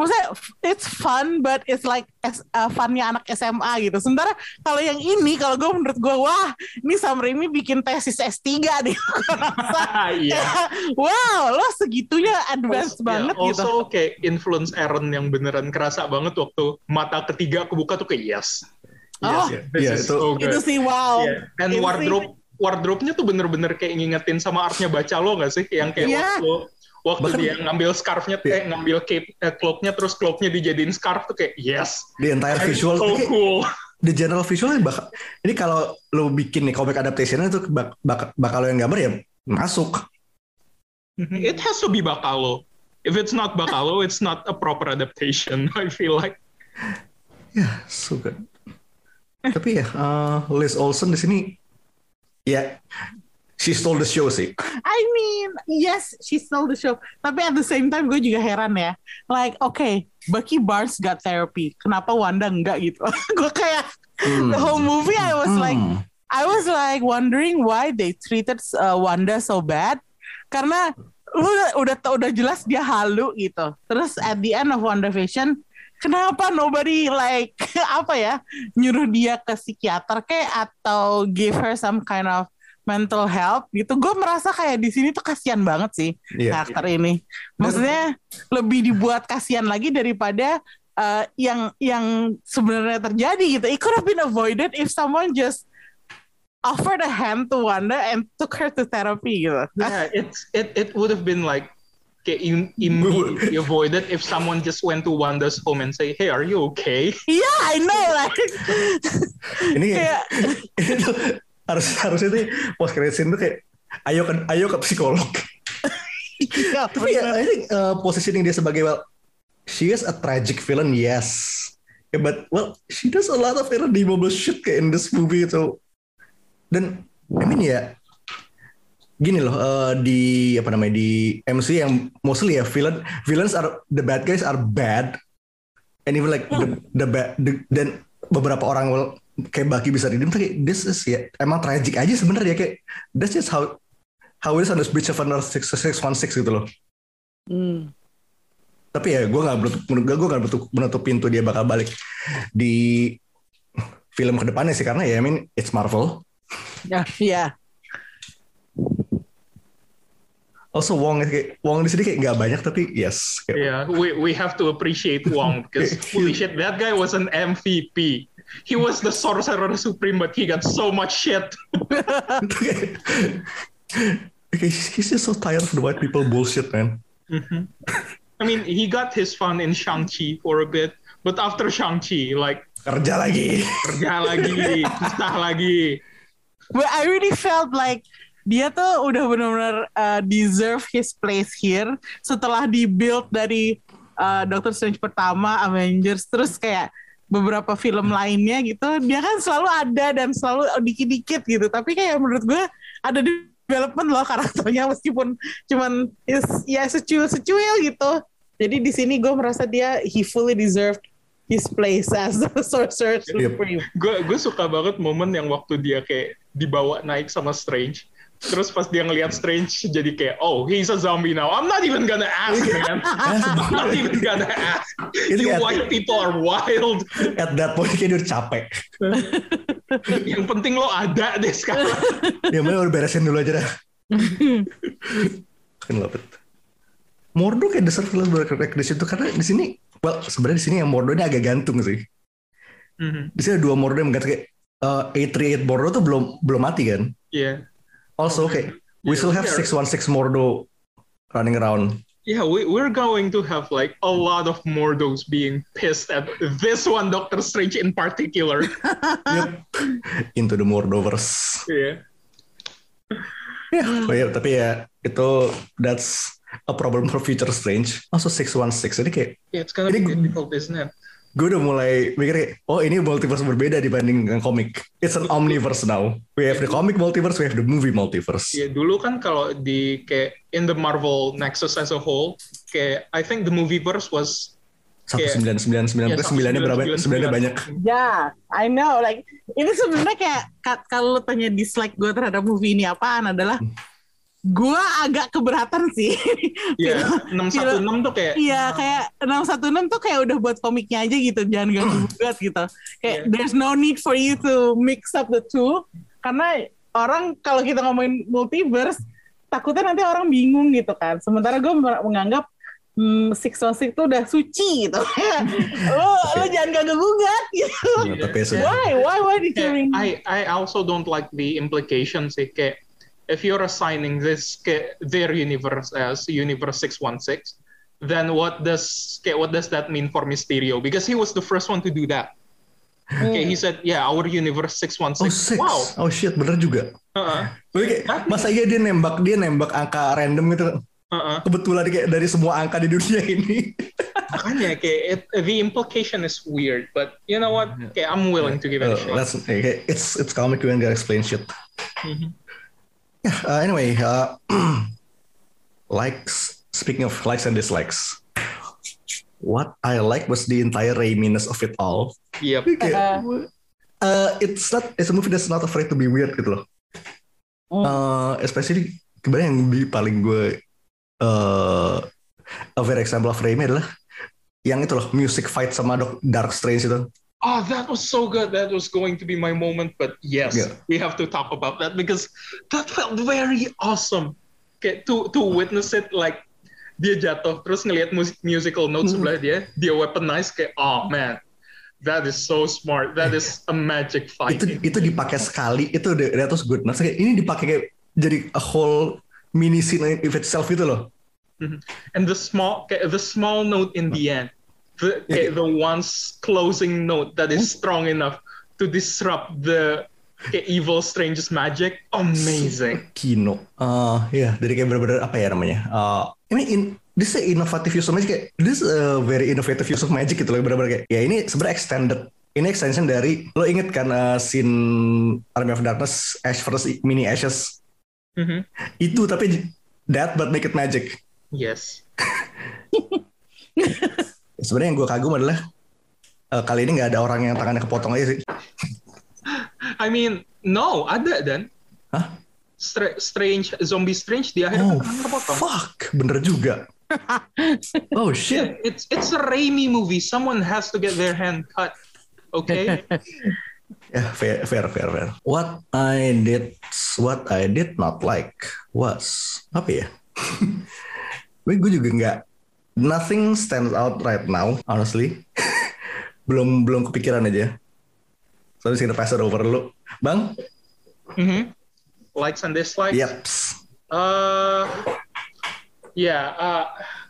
Maksudnya it's fun but it's like S- uh, funnya anak SMA gitu. Sementara kalau yang ini kalau gue menurut gue wah ini Sam Raimi bikin tesis S3 deh. Gua rasa. Iya. *laughs* wow, lo segitunya advance Also- banget yeah, gitu. Also kayak influence Aaron yang beneran kerasa banget waktu mata ketiga kebuka tuh kayak yes. Oh. yes, this Iya, is itu- so good. Itu sih wow. Yeah. And Itu sih- wardrobe wardrobe-nya tuh bener-bener kayak ngingetin sama artnya baca lo gak sih? Yang kayak Iya. waktu waktu Bahkan- dia ngambil scarf-nya, eh, ngambil cape, eh, cloak-nya terus cloak-nya dijadiin scarf tuh kayak yes. The entire visual so cool. the general visualnya bakal ini kalau lo bikin nih comic adaptation itu bak, bak, bakal lo yang gambar ya masuk It has to be Bakalo. If it's not Bakalo, it's not a proper adaptation. *laughs* I feel like. ya so good tapi ya uh, Liz Olsen di sini ya she stole the show sih I mean, yes, she stole the show. Tapi at the same time, gue juga heran ya. Like, okay, Bucky Barnes got therapy. Kenapa Wanda enggak gitu? *laughs* gue kayak the whole movie, I was like, Hmm. I was like wondering why they treated uh, Wanda so bad. Karena lu udah udah, udah jelas dia halu gitu. Terus at the end of WandaVision, kenapa nobody like *laughs* apa ya nyuruh dia ke psikiater kayak atau give her some kind of mental help gitu. Gue merasa kayak di sini tuh kasihan banget sih Iya. karakter ini. Maksudnya lebih dibuat kasihan lagi daripada uh, yang yang sebenarnya terjadi gitu. It could have been avoided if someone just offered a hand to Wanda and took her to therapy gitu. Yeah, it's it it would have been like kayak im- immediately avoided if someone just went to Wanda's home and say, "Hey, are you okay?" Yeah, I know like. ini Kayak- *laughs* ini tuh harus harusnya tuh post credit scene tuh kayak ayo ke ayo ke psikolog. Iya, *laughs* tapi ya. I think uh, positioning dia sebagai well she is a tragic villain yes. Yeah, but well, she does a lot of irredeemable shit kayak in this movie so. Dan I mean ya gini loh eh, di apa namanya di MC yang mostly ya villain villains are the bad guys are bad. And even like the, the bad the- dan beberapa orang well, kayak Baki bisa redeem tapi kayak this is ya emang tragic aja sebenarnya kayak that's just how how it is on this bridge of honor 616 gitu loh Hmm. tapi ya gue nggak menurut gue gue nggak menutup, menutup pintu dia bakal balik di film ke depannya sih karena ya I mean it's Marvel Ya, iya. also Wong kayak Wong di sini kayak nggak banyak tapi yes kayak, Yeah, we we have to appreciate Wong because *laughs* holy shit, that guy was an MVP. He was the sorcerer supreme, but he got so much shit. *laughs* kayak he's he's just so tired of the white people bullshit man I mean, he got his fun in Shang-Chi for a bit, but after Shang-Chi, like, kerja lagi kerja lagi, *laughs* susah lagi. But I really felt like dia tuh udah benar-benar uh, deserve his place here setelah di build dari uh, Doctor Strange pertama, Avengers, terus kayak beberapa film lainnya gitu, dia kan selalu ada dan selalu dikit-dikit gitu. Tapi kayak menurut gue ada development loh karakternya meskipun cuman is, ya secuil-secuil gitu. Jadi di sini gue merasa dia he fully deserved his place as the *laughs* sorcerer Yep. supreme. Gue gue suka banget momen yang waktu dia kayak dibawa naik sama Strange. Terus pas dia ngelihat Strange jadi kayak, oh he's a zombie now. I'm not even gonna ask man. I'm not even gonna ask. Itu You white people are wild. at that point kayak dia udah capek Yang penting lo ada deh sekarang. *laughs* ya mana udah beresin dulu aja dah *laughs* kan love it Mordo kayak deserve lebih recognition tuh karena di sini well sebenarnya di sini yang Mordo ini agak gantung sih Mhm. di sini ada dua Mordo yang gantung kayak uh, 838 Mordo tuh belum belum mati kan Yeah. Also Okay. we Yeah, still have we are- 616 Mordo running around Yeah, we, we're going to have like a lot of Mordos being pissed at this one Doctor Strange in particular. *laughs* Yep. into the Mordoverse yeah. ya oh ya tapi ya itu that's a problem for future Strange also 616 ini kayak Yeah, it's gonna Ini be difficult, isn't it? Gue udah mulai mikir oh ini multiverse berbeda dibanding dengan komik. It's an omniverse now. We have the comic multiverse, we have the movie multiverse. Ya dulu kan kalau di kayak in the Marvel Nexus as a whole, kayak I think the movieverse was Satu sembilan sembilan sembilan ya, plus sembilannya berapa? 1999. Sembilannya banyak. Ya, I know. Like ini sebenarnya kayak ka- kalau lo tanya dislike gue terhadap movie ini apaan adalah gue agak keberatan sih. *laughs* Ya, Film- 616 tuh kayak Iya, kayak 616 tuh kayak udah buat komiknya aja gitu, jangan ganggu gugat gitu. Kayak Iya. there's no need for you to mix up the two karena orang kalau kita ngomongin multiverse takutnya nanti orang bingung gitu kan. Sementara gue menganggap hmm, Six One Six itu udah suci gitu. *laughs* *laughs* lo lo jangan ganggu gugat gitu. Nah, tapi ya sudah. Why? Why? Why did you kayak, ring? I I also don't like the implications sih kayak if you're assigning this their universe as universe 616 then what does what does that mean for Mysterio because he was the first one to do that Okay, he said, yeah, our universe 616. Oh six. Wow. Oh shit, bener juga. Uh-uh. Kayak, masa iya dia nembak dia nembak angka random gitu Uh-uh. kebetulan kayak dari semua angka di dunia ini. Makanya kayak it, the implication is weird, but you know what? Okay, I'm willing to give it a Uh, shot. let's okay, it's it's comic you gonna explain shit. Mhm. Yeah. Uh, anyway, uh, *clears throat* likes. Speaking of likes and dislikes, what I like was the entire Raiminess of it all. Yep. Kayak, uh, it's not it's a movie that's not afraid to be weird gitu loh. Hmm. Uh, especially kebanyakan yang bi- paling gue uh, a very example of Raimi adalah yang itu loh music fight sama Doc- Dark Strange itu. Oh, that was so good. That was going to be my moment, but yes, Yeah. we have to talk about that because that felt very awesome. Kayak to to witness it like dia jatuh terus ngelihat musik musical note sebelah dia, dia weaponize kayak oh man, that is so smart. That is a magic fight. Itu itu dipakai sekali itu that was good. Kayak ini dipakai kayak jadi a whole mini scene in itself itu loh. Mhm. And the small the small note in the end, the kayak the once closing note that is strong enough to disrupt the kayak evil strange's magic, amazing. *laughs* Kino. Uh, ya dari kayak bener-bener apa ya namanya? Uh, ini in, this is innovative use of magic kayak this is a very innovative use of magic gitu loh benar-benar kayak ya ini sebenarnya extended ini extension dari lo inget kan uh, scene Army of Darkness Ash versus Mini Ashes Mhm. itu tapi that but make it magic Yes. *laughs* sebenarnya yang gue kagum adalah uh, kali ini nggak ada orang yang tangannya kepotong aja sih I mean, no, ada dan. Hah? Stra- strange, zombie strange di akhir oh kan tangan kepotong. fuck bener juga *laughs* oh shit Yeah, it's it's a Raimi movie. Someone has to get their hand cut. Okay. *laughs* Ya, fair, fair, fair, fair. What I did, what I did not like was apa ya? *laughs* gue juga nggak. Nothing stands out right now, honestly. *laughs* belum belum kepikiran aja. So, I'm just gonna pass it over dulu. Bang? Mhm. Likes and dislikes. Yep. Uh, yeah. Uh,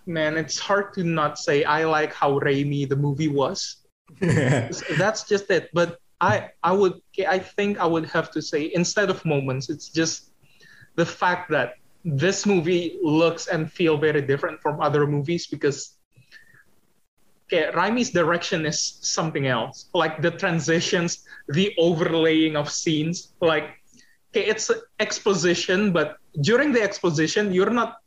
man, it's hard to not say I like how Raimi the movie was. *laughs* That's just it. But I, I would, I think I would have to say instead of moments, it's just the fact that this movie looks and feel very different from other movies because okay, Raimi's direction is something else. Like the transitions, the overlaying of scenes, like okay, it's exposition, but during the exposition, you're not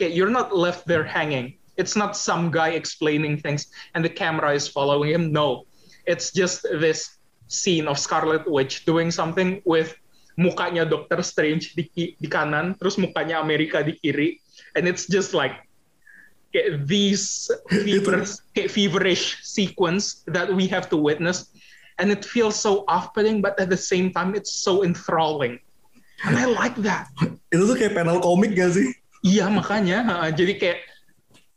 okay, you're not left there hanging. It's not some guy explaining things and the camera is following him. No, it's just this scene of Scarlet Witch doing something with mukanya Doctor Strange di, di kanan, terus mukanya Amerika di kiri, and it's just like kayak these feverish, *laughs* kayak feverish sequence that we have to witness, and it feels so off-putting, but at the same time, it's so enthralling, and I like that. *laughs* Itu tuh kayak panel komik gak sih? Iya makanya, jadi kayak,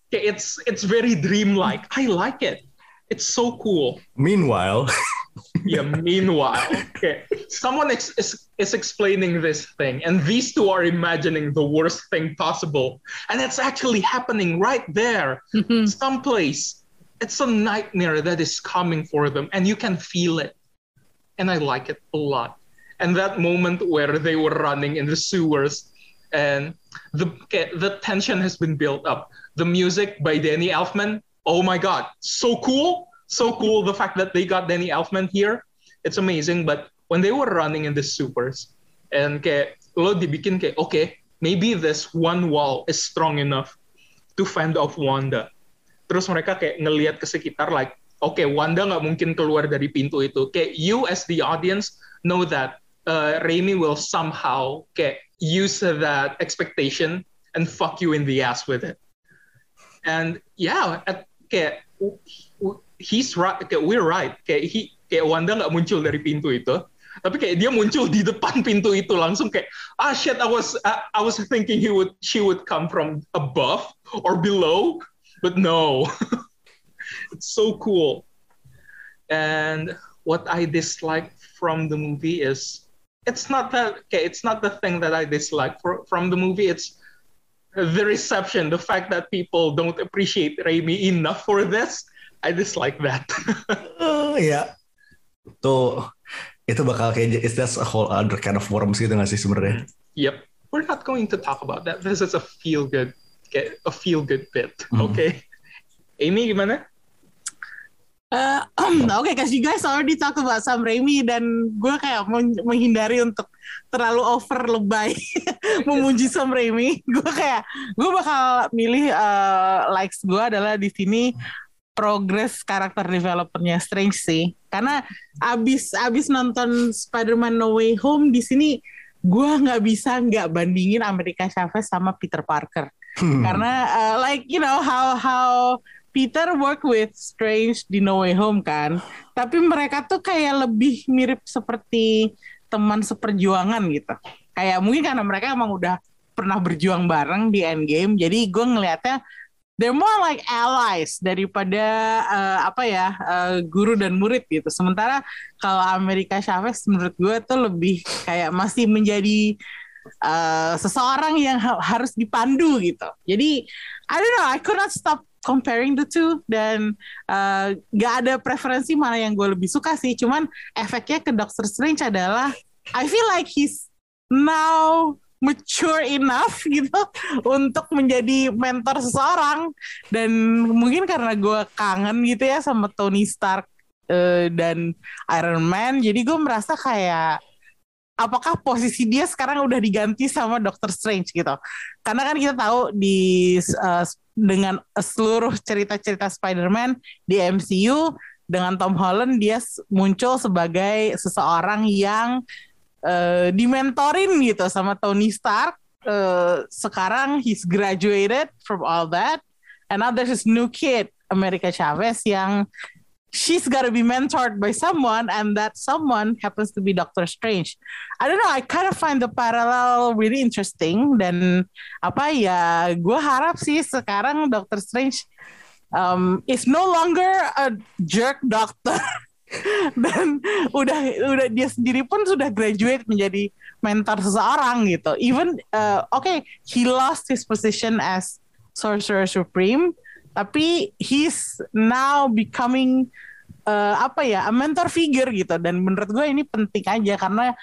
kayak it's it's very dreamlike. I like it. It's so cool. Meanwhile, *laughs* Yeah. Meanwhile, okay, someone ex- is, is explaining this thing, and these two are imagining the worst thing possible, and it's actually happening right there, mm-hmm. someplace. It's a nightmare that is coming for them, and you can feel it, and I like it a lot. And that moment where they were running in the sewers, and the okay, the tension has been built up. The music by Danny Elfman, oh my god, so cool, so cool. The fact that they got Danny Elfman here, it's amazing. But when they were running in the supers, and kayak lo dibikin kayak okay, maybe this one wall is strong enough to fend off Wanda. Terus mereka kayak ngelihat ke sekitar like, okay, Wanda nggak mungkin keluar dari pintu itu. Kayak you as the audience know that uh, Raimi will somehow kayak use that expectation and fuck you in the ass with it. And yeah, at, kayak he's right, kayak we're right. Kayak he, kayak Wanda nggak muncul dari pintu itu, tapi kayak dia muncul di depan pintu itu langsung kayak ah shit, I was I, I was thinking he would she would come from above or below, but no, *laughs* it's so cool. And what I dislike from the movie is it's not that okay, it's not the thing that I dislike for, from the movie. It's the reception, the fact that people don't appreciate Raimi enough for this. I dislike that. *laughs* Oh ya. Tuh itu bakal kayak it's just a whole other kind of worms gitu gak sih sebenarnya? yep, we're not going to talk about that. This is a feel good, a feel good bit. Mhm. Okay, Amy gimana? *clears throat* Uh, Oke, cause you guys already talk about Sam Raimi dan gue kayak men- menghindari untuk terlalu over lebay *laughs* memuji Sam Raimi. Gue kayak gue bakal milih uh, likes gue adalah di sini progress karakter developernya Strange sih. Karena abis abis nonton Spider-Man No Way Home di sini gue nggak bisa nggak bandingin America Chavez sama Peter Parker Hmm. karena uh, like you know how how Peter work with Strange di No Way Home kan tapi mereka tuh kayak lebih mirip seperti teman seperjuangan gitu kayak mungkin karena mereka emang udah pernah berjuang bareng di Endgame jadi gue ngelihatnya they're more like allies daripada uh, apa ya uh, guru dan murid gitu sementara kalau Amerika Chavez menurut gue tuh lebih kayak masih menjadi uh, seseorang yang ha- harus dipandu gitu. Jadi I don't know, I could not stop comparing the two dan uh, gak ada preferensi mana yang gue lebih suka sih. Cuman efeknya ke Doctor Strange adalah I feel like he's now mature enough *laughs* gitu untuk menjadi mentor seseorang. Dan mungkin karena gue kangen gitu ya sama Tony Stark uh, dan Iron Man jadi gue merasa kayak apakah posisi dia sekarang udah diganti sama Doctor Strange gitu? Karena kan kita tahu di uh, dengan seluruh cerita-cerita Spider-Man di MCU dengan Tom Holland dia muncul sebagai seseorang yang uh, dimentorin gitu sama Tony Stark. Uh, sekarang he's graduated from all that, and now there's this new kid, America Chavez, yang she's gotta be mentored by someone, and that someone happens to be Doctor Strange. I don't know, I kind of find the parallel really interesting. Dan apa ya, gue harap sih sekarang Doctor Strange um, is no longer a jerk doctor. *laughs* *laughs* dan udah udah dia sendiri pun sudah graduate menjadi mentor seseorang gitu. Even uh, oke, okay, he lost his position as sorcerer supreme, tapi he's now becoming uh, apa ya, a mentor figure gitu. Dan menurut gue ini penting aja karena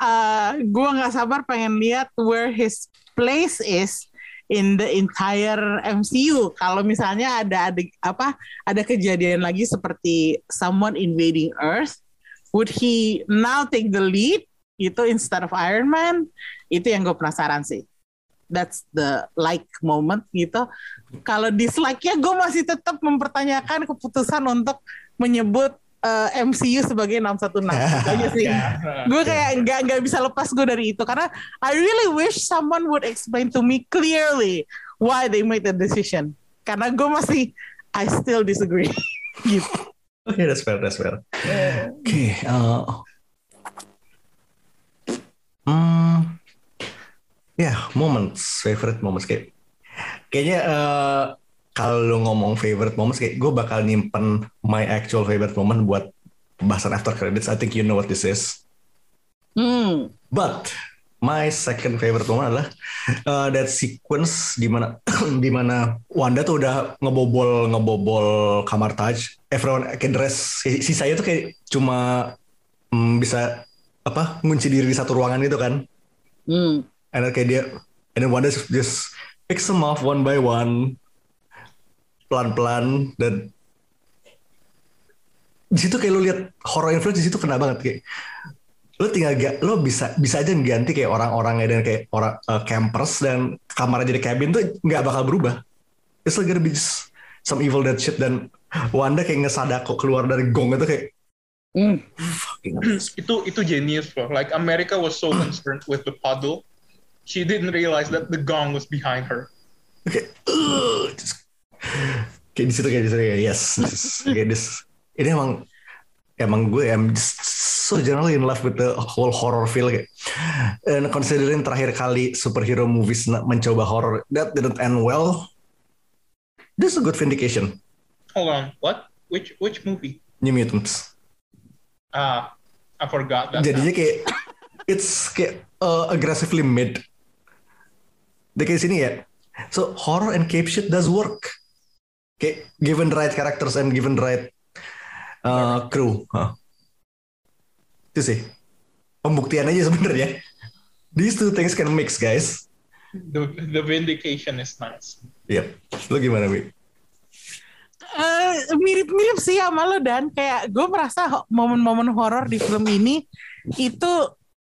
uh, gue nggak sabar pengen lihat where his place is in the entire MCU. Kalau misalnya ada ada apa ada kejadian lagi seperti someone invading Earth, would he now take the lead itu instead of Iron Man? Itu yang gue penasaran sih. That's the like moment gitu. Kalau dislike-nya gue masih tetap mempertanyakan keputusan untuk menyebut uh, eh, MCU sebagai 616 aja *laughs* sih. gue kayak nggak nggak bisa lepas gue dari itu karena I really wish someone would explain to me clearly why they made the decision. Karena gue masih I still disagree *laughs* gitu. Oke, okay, that's fair, that's fair. Oke, okay, uh, hmm, ya yeah, moments, favorite moments kayak kayaknya uh, kalau lu ngomong favorite moments kayak gue bakal nyimpen my actual favorite moment buat bahasan after credits. I think you know what this is. Hmm. But my second favorite moment adalah uh, that sequence di mana *clears throat* di mana Wanda tuh udah ngebobol ngebobol kamar Taj. Everyone can dress. Si, saya tuh kayak cuma mm, bisa apa ngunci diri di satu ruangan itu kan. Hmm. And then kayak dia and then Wanda just, just picks them off one by one pelan-pelan dan di situ kayak lo lihat horror influence di situ kena banget kayak lo tinggal gak lo bisa bisa aja ganti kayak orang-orangnya dan kayak orang uh, campers dan kamar jadi cabin tuh nggak bakal berubah it's like gonna be just some evil dead shit dan Wanda kayak ngesadako keluar dari gong itu kayak mm. *clears throat* itu itu genius bro like America was so *clears throat* concerned with the puddle she didn't realize that the gong was behind her okay. uh, just kayak di situ kayak di situ kayak yes kayak this. Ini emang emang gue am just so generally in love with the whole horror feel kayak. And considering terakhir kali superhero movies mencoba horror that didn't end well. This is a good vindication. Hold on what? Which which movie? New Mutants. Ah uh, I forgot that jadinya now. kayak it's kayak uh, aggressively mid. Di kayak sini ya. So horror and cape shit does work kayak given right characters and given right uh, crew. Huh. itu sih. Pembuktian aja sebenarnya. *laughs* These two things can mix guys. The the vindication is nice. Yep lo gimana Wi? Uh, mirip-mirip sih sama lo dan. Kayak gue merasa momen-momen horor di film ini itu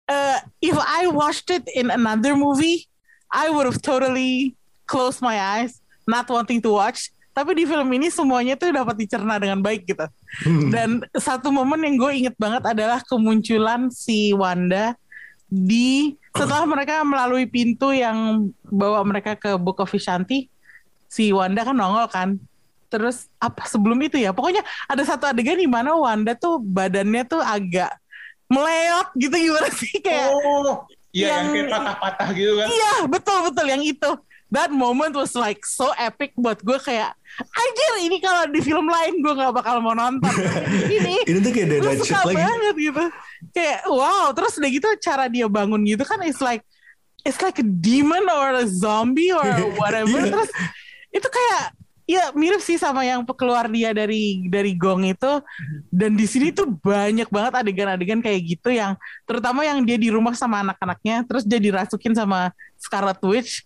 uh, if I watched it in another movie I would have totally closed my eyes not wanting to watch tapi di film ini semuanya tuh dapat dicerna dengan baik gitu. Hmm. Dan satu momen yang gue inget banget adalah kemunculan si Wanda di setelah mereka melalui pintu yang bawa mereka ke Book of Vishanti, si Wanda kan nongol kan. Terus apa sebelum itu ya? Pokoknya ada satu adegan di mana Wanda tuh badannya tuh agak meleot gitu gimana sih kayak Oh, iya yang, yang kayak patah-patah gitu kan. Iya, betul betul yang itu that moment was like so epic buat gue kayak anjir ini kalau di film lain gue nggak bakal mau nonton. *laughs* Ini ini tuh kayak gue suka lagi. banget gitu. Kayak wow. Terus udah gitu cara dia bangun gitu kan it's like it's like a demon or a zombie or *laughs* whatever. Yeah. terus itu kayak Iya mirip sih sama yang keluar dia dari dari gong itu. Dan di sini tuh banyak banget adegan-adegan kayak gitu yang terutama yang dia di rumah sama anak-anaknya terus dia dirasukin sama Scarlet Witch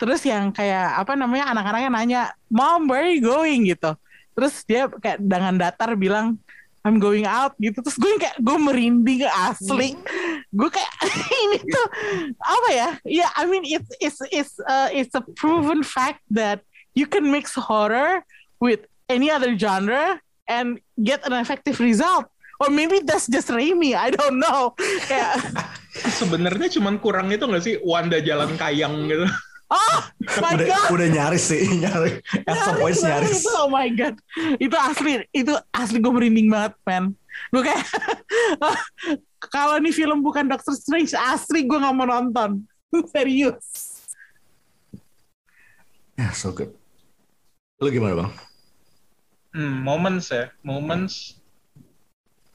terus yang kayak apa namanya anak-anaknya nanya mom where are you going? gitu. Terus dia kayak dengan datar bilang I'm going out gitu. Terus gue kayak gue merinding asli. Gue kayak *laughs* ini tuh apa ya? Ya yeah, I mean it's it's it's uh, it's a proven fact that you can mix horror with any other genre and get an effective result. Or maybe that's just Raimi, I don't know. Kayak *laughs* Sebenarnya cuman kurang itu nggak sih? Wanda jalan kayang gitu. Oh my udah, god. udah nyaris sih, *laughs* nyaris. At some point Nyaris banget nyaris. Itu, oh my god. Itu asli, itu asli gue merinding banget, man. Gue kayak *laughs* kalau nih film bukan Doctor Strange, asli gue nggak mau nonton. *laughs* Serius. Yeah, so good. Lu gimana bang? Hmm, moments ya, moments.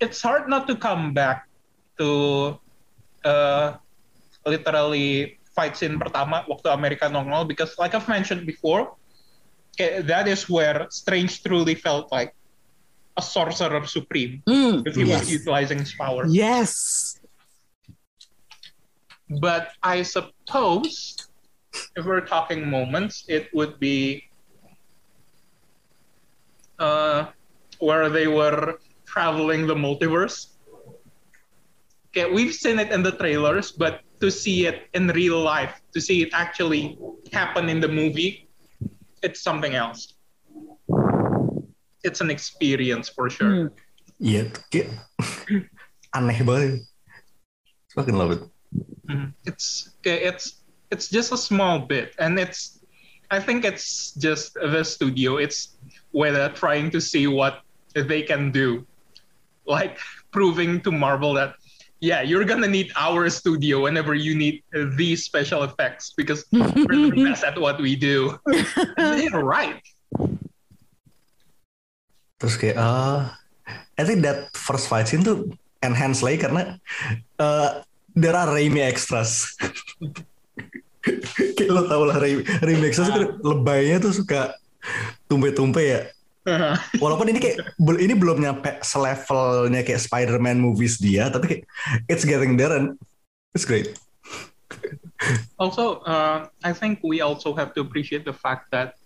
It's hard not to come back to uh, literally fight scene pertama waktu Amerika nongol because like I've mentioned before, that is where Strange truly felt like a sorcerer supreme Mm, if he was utilizing his power. Yes. But I suppose if we're talking moments, it would be uh, where they were traveling the multiverse. Okay, we've seen it in the trailers, but to see it in real life, to see it actually happen in the movie, it's something else. It's an experience for sure. Iya, kayak aneh banget. Fucking love it. Mhm. It's okay, it's it's just a small bit, and it's I think it's just the studio. It's where they're trying to see what they can do, like proving to Marvel that yeah, you're gonna need our studio whenever you need these special effects because *laughs* we're the best at what we do. *laughs* They're right. Terus kayak, uh, I think that first fight scene tuh enhance lagi karena uh, there are Raimi extras. *laughs* kayak lo tau lah Raimi, Raimi extras tuh kan lebaynya tuh suka tumpe-tumpe ya. *laughs* Walaupun ini kayak ini belum nyampe selevelnya kayak Spider-Man movies dia, tapi kayak it's getting there and it's great. Also, uh, I think we also have to appreciate the fact that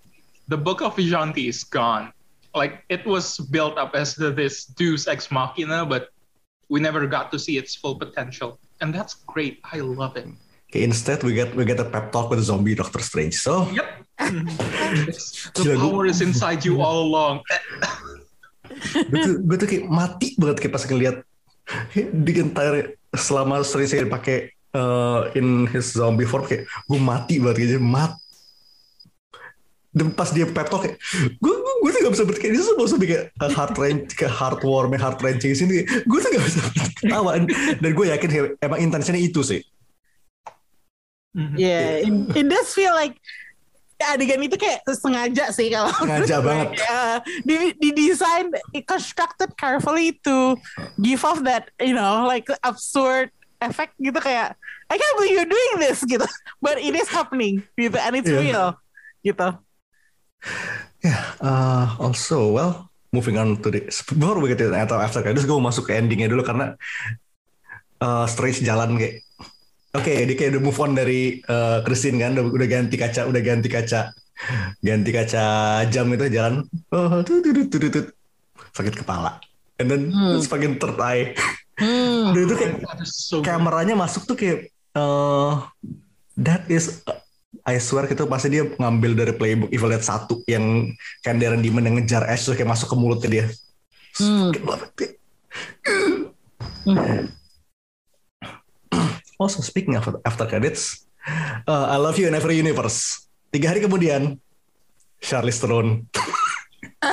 the book of Vijanti is gone. Like it was built up as the, this Deus ex machina, but we never got to see its full potential, and that's great. I love it. Kayak instead we get we get a pep talk with the zombie Doctor Strange. So Yep. The *laughs* Gila, power is inside you all along. gue tuh, gue tuh kayak mati banget kayak pas ngeliat di entire selama Strange saya pakai uh, in his zombie form kayak gue mati banget gitu mat dan pas dia pep talk kayak gue gue, gue tuh gak bisa berkata ini semua sampai kayak heart wrench kayak heartwarming heart wrenching sini gue tuh gak bisa ketawa dan gue yakin kayak emang intensinya itu sih Yeah, it, it does feel like adegan itu kayak sengaja sih kalau Sengaja banget. Uh, di, di design constructed carefully to give off that you know like absurd effect gitu kayak I can't believe you're doing this gitu *laughs* but it is happening gitu and it's Yeah. real gitu Yeah. Uh, also, well, moving on to the before we get to the atau after credits, gue mau masuk ke endingnya dulu karena uh, Strange jalan kayak Oke, dia kayak udah move on dari uh, Christine kan, udah, udah ganti kaca, udah ganti kaca, ganti kaca jam itu jalan, oh, tut, tut, tut, tut, tut. sakit kepala, and then terus makin third eye, Hmm. Dan itu kayak so kameranya masuk tuh kayak, uh, that is, I swear gitu pasti dia ngambil dari playbook Evil Dead 1 yang kan Darren Demon yang ngejar Ash terus kayak masuk ke mulutnya dia. Hmm. Love it. *clears throat* Also speaking of after credits, uh, I love you in every universe. Tiga hari kemudian, Charlize Theron. *laughs*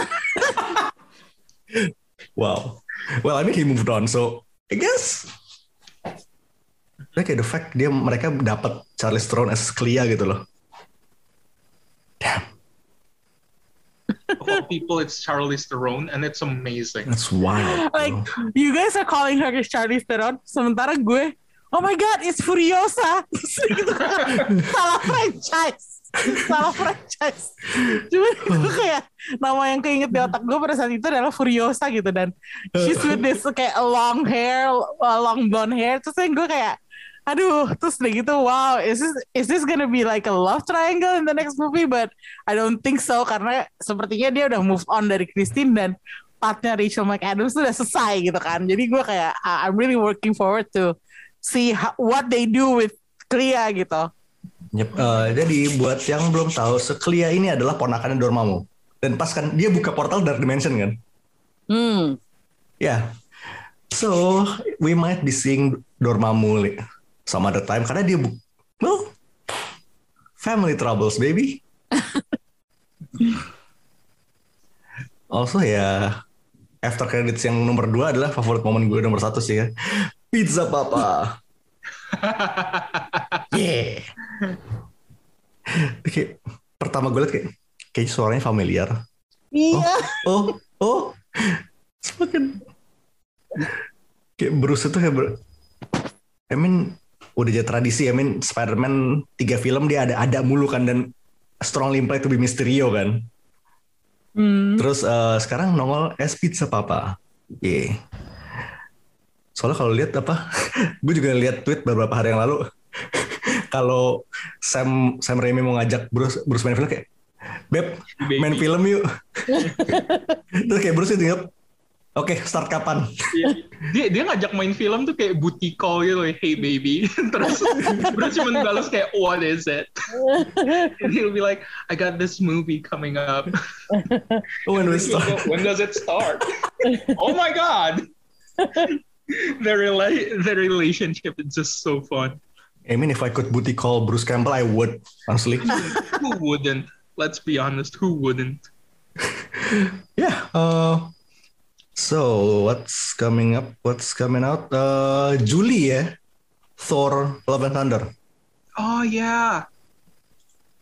wow. Well, I mean he moved on, so I guess. Like the fact dia mereka dapat Charlize Theron as Clea gitu loh. Damn, Of all people, it's Charlize Theron, and it's amazing. that's wild. like you guys are calling her Charlize Theron sementara gue oh my god it's Furiosa gitu. *laughs* salah franchise salah franchise. Cuman gue *laughs* kayak nama yang keinget di otak gue pada saat itu adalah Furiosa gitu dan she's with this kayak long hair, uh, long blonde hair. Terus yang gue kayak aduh terus udah gitu wow is this is this gonna be like a love triangle in the next movie but I don't think so karena sepertinya dia udah move on dari Christine dan partnya Rachel McAdams tuh udah selesai gitu kan jadi gue kayak I'm really working forward to see how, what they do with Clea gitu Yep. Uh, jadi buat yang belum tahu, Seklia ini adalah ponakannya Dormammu. Dan pas kan dia buka portal Dark Dimension kan? hmm Ya. Yeah. So we might be seeing Dormammu some other time karena dia bu well, family troubles baby. *laughs* also ya after credits yang nomor dua adalah favorit momen gue nomor satu sih ya. Pizza Papa. yeah. Kayak, pertama gue liat kayak kayak suaranya familiar. iya Oh, oh, semakin kayak Bruce itu kayak ber... I mean udah jadi tradisi. I mean Spider-Man tiga film dia ada ada mulu kan dan strongly imply to be Mysterio kan. Hmm. Terus eh, sekarang nongol es pizza papa. Iya. Soalnya kalau lihat apa, *laughs* gue juga lihat tweet beberapa hari yang lalu. *laughs* kalau Sam Sam Raimi mau ngajak Bruce Bruce main film kayak, beb Baby. main film yuk. *laughs* Terus kayak Bruce itu yuk. Oke, start kapan? Iya. dia dia ngajak main film tuh kayak booty call gitu kayak hey baby terus terus cuma balas kayak what is it and he'll be like I got this movie coming up When we He'll start. go, when does it start oh my god the rela- the relationship is just so fun I mean, if I could booty call Bruce Campbell, I would honestly. who wouldn't let's be honest who wouldn't *laughs* Yeah. Uh, so what's coming up? What's coming out? Uh, Julie ya. Thor: Love and Thunder. oh yeah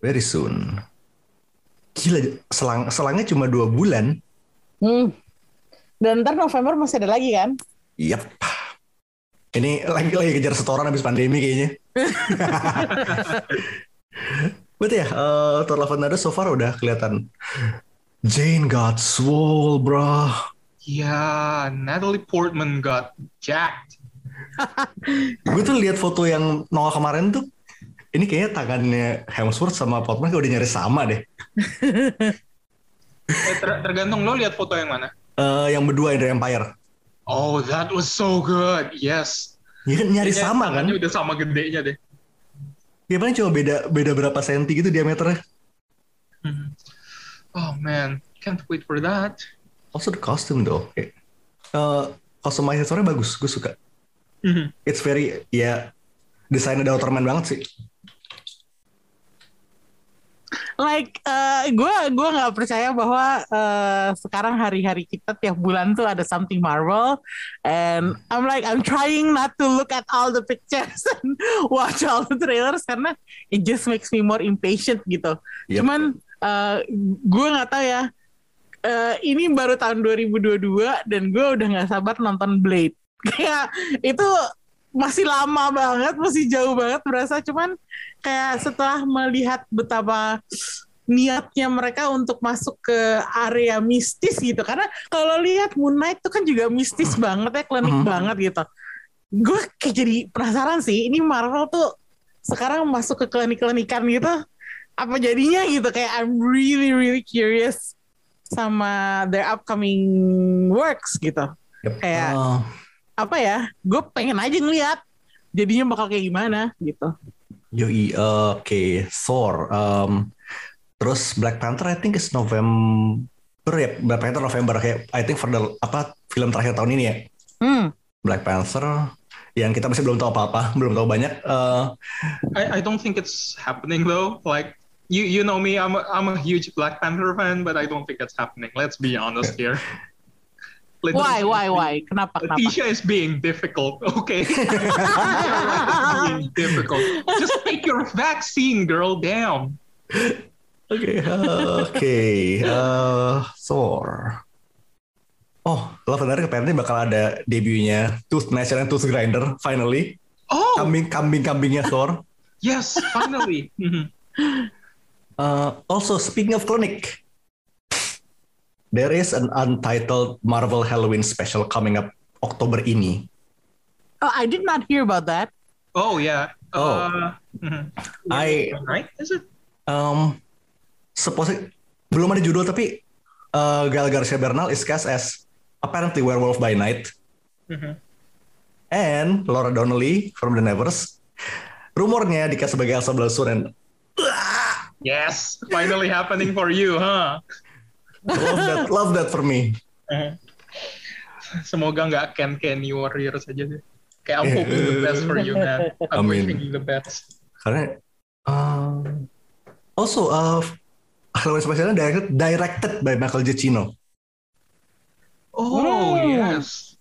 Very soon. Gila, selang selangnya cuma dua bulan. Hmm. Dan ntar November masih ada lagi kan? Yap. Ini lagi lagi kejar setoran habis pandemi kayaknya. *laughs* Betul ya, uh, Thor Love and Thunder so far udah kelihatan. Jane got swole, bro. yeah Natalie Portman got jacked *laughs* Gue tuh lihat foto yang nongol kemarin tuh, ini kayaknya tangannya Hemsworth sama Portman kayak udah nyaris sama deh. *laughs* Eh, ter- tergantung lo lihat foto yang mana Eh, yang berdua yang dari Empire. Oh that was so good yes Ya kan nyaris Kayaknya sama kan? udah sama gedenya deh Ya paling cuma beda beda berapa senti gitu diameternya. Mhm. Oh man, can't wait for that. Also the costume though. Kayak, eh, customizatornya bagus, gue suka. Mhm. It's very ya desainnya The Outerman banget sih. Like gue gue nggak percaya bahwa eh, sekarang hari-hari kita tiap bulan tuh ada something Marvel and I'm like I'm trying not to look at all the pictures *laughs* and watch all the trailers karena it just makes me more impatient gitu. Yep. Cuman eh, gue nggak tahu ya. eh, ini baru tahun 2022 dan gue udah nggak sabar nonton Blade. *laughs* Kayak itu masih lama banget, masih jauh banget berasa. Cuman kayak setelah melihat betapa niatnya mereka untuk masuk ke area mistis gitu. Karena kalau lihat Moon Knight itu kan juga mistis banget ya, klinik Mhm. banget gitu. Gue kayak jadi penasaran sih, ini Marvel tuh sekarang masuk ke klinik-klinikan gitu. Apa jadinya gitu? Kayak I'm really really curious sama their upcoming works gitu. Yep. Kayak Eh, apa ya? Gue pengen aja ngeliat jadinya bakal kayak gimana gitu. Yoi, oke, Thor. Um, terus Black Panther, I think is November ya. Black Panther November kayak, I think for the apa film terakhir tahun ini ya. Hmm. Black Panther, yang kita masih belum tahu apa-apa, belum tahu banyak. Eh, I, I don't think it's happening though. Like you you know me, I'm a, I'm a huge Black Panther fan, but I don't think it's happening. Let's be honest here. *laughs* Let- Why, why, why? Kenapa, kenapa? Letitia is being difficult. Okay. *laughs* being difficult. Just take your vaccine, girl, down. Oke, oke, eh, Thor. Oh, Love and Thunder apparently bakal ada debutnya Tooth and Tooth Grinder, finally. Oh Kambing, kambing, kambingnya Thor. yes, finally. Mhm. Uh, also, speaking of klinik, there is an untitled Marvel Halloween special coming up Oktober ini. Oh, I did not hear about that. Oh yeah. Oh. Uh, mhm. I right? Is it? um supposed belum ada judul tapi uh, Gal Garcia Bernal is cast as apparently werewolf by night Mhm. and Laura Donnelly from The Nevers rumornya dikasih sebagai Elsa Blasur and Yes, finally happening for you, huh? Love that love that for me Semoga nggak Ken Kenny Warriors aja deh. Kayak I'm hoping the best for you, man. I'm Amin. wishing you the best. karena uh, also uh, Halloween specialnya directed, directed by Michael Giacchino Oh Hmm. yes.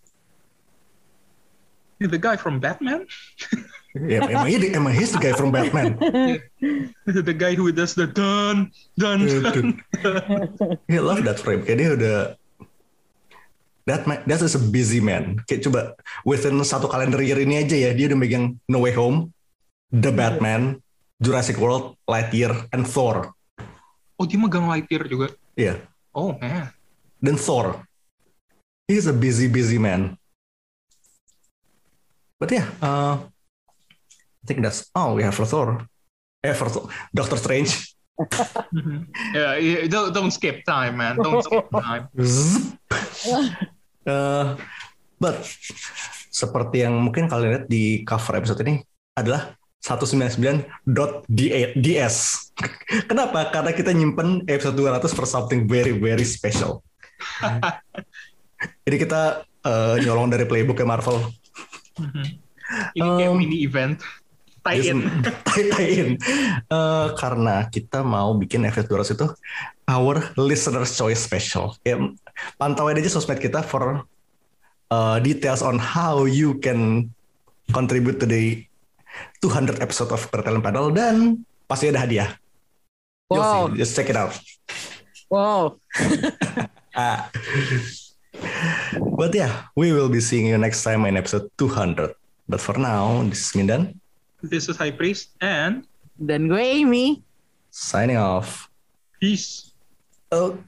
The guy from Batman? *laughs* Ya, emang, he, emang he's the guy from Batman the guy who does the dun dun dun. I love that frame. Kayak dia udah that man, that is a busy man. Kayak coba within satu kalender year ini aja ya dia udah megang No Way Home, The Batman, Jurassic World, Lightyear, and Thor. Oh dia megang Lightyear juga. Iya, Oh man. dan Thor. He's a busy busy man. But yeah, uh, I think that's oh we have for Thor. Eh for Thor. Doctor Strange. *laughs* Yeah, yeah, don't, don't skip time, man. Don't skip *laughs* time. Eh, but seperti yang mungkin kalian lihat di cover episode ini adalah 199.ds. *laughs* Kenapa? Karena kita nyimpen episode 200 for something very very special. Jadi kita eh, nyolong dari playbook Marvel. Ini kayak Um, mini event. Tie in. *laughs* tie- tie in. Eh, karena kita mau bikin episode 200 itu our listener's choice special. Ya, pantauin aja sosmed kita for uh, details on how you can contribute to the 200 episode of Bertalent Panel dan pasti ada hadiah. Wow. see. Just check it out. Wow. *laughs* Ah. But yeah, we will be seeing you next time in episode 200. But for now, this is Mindan This is High Priest and Dan gue Amy. signing off. peace. Oh.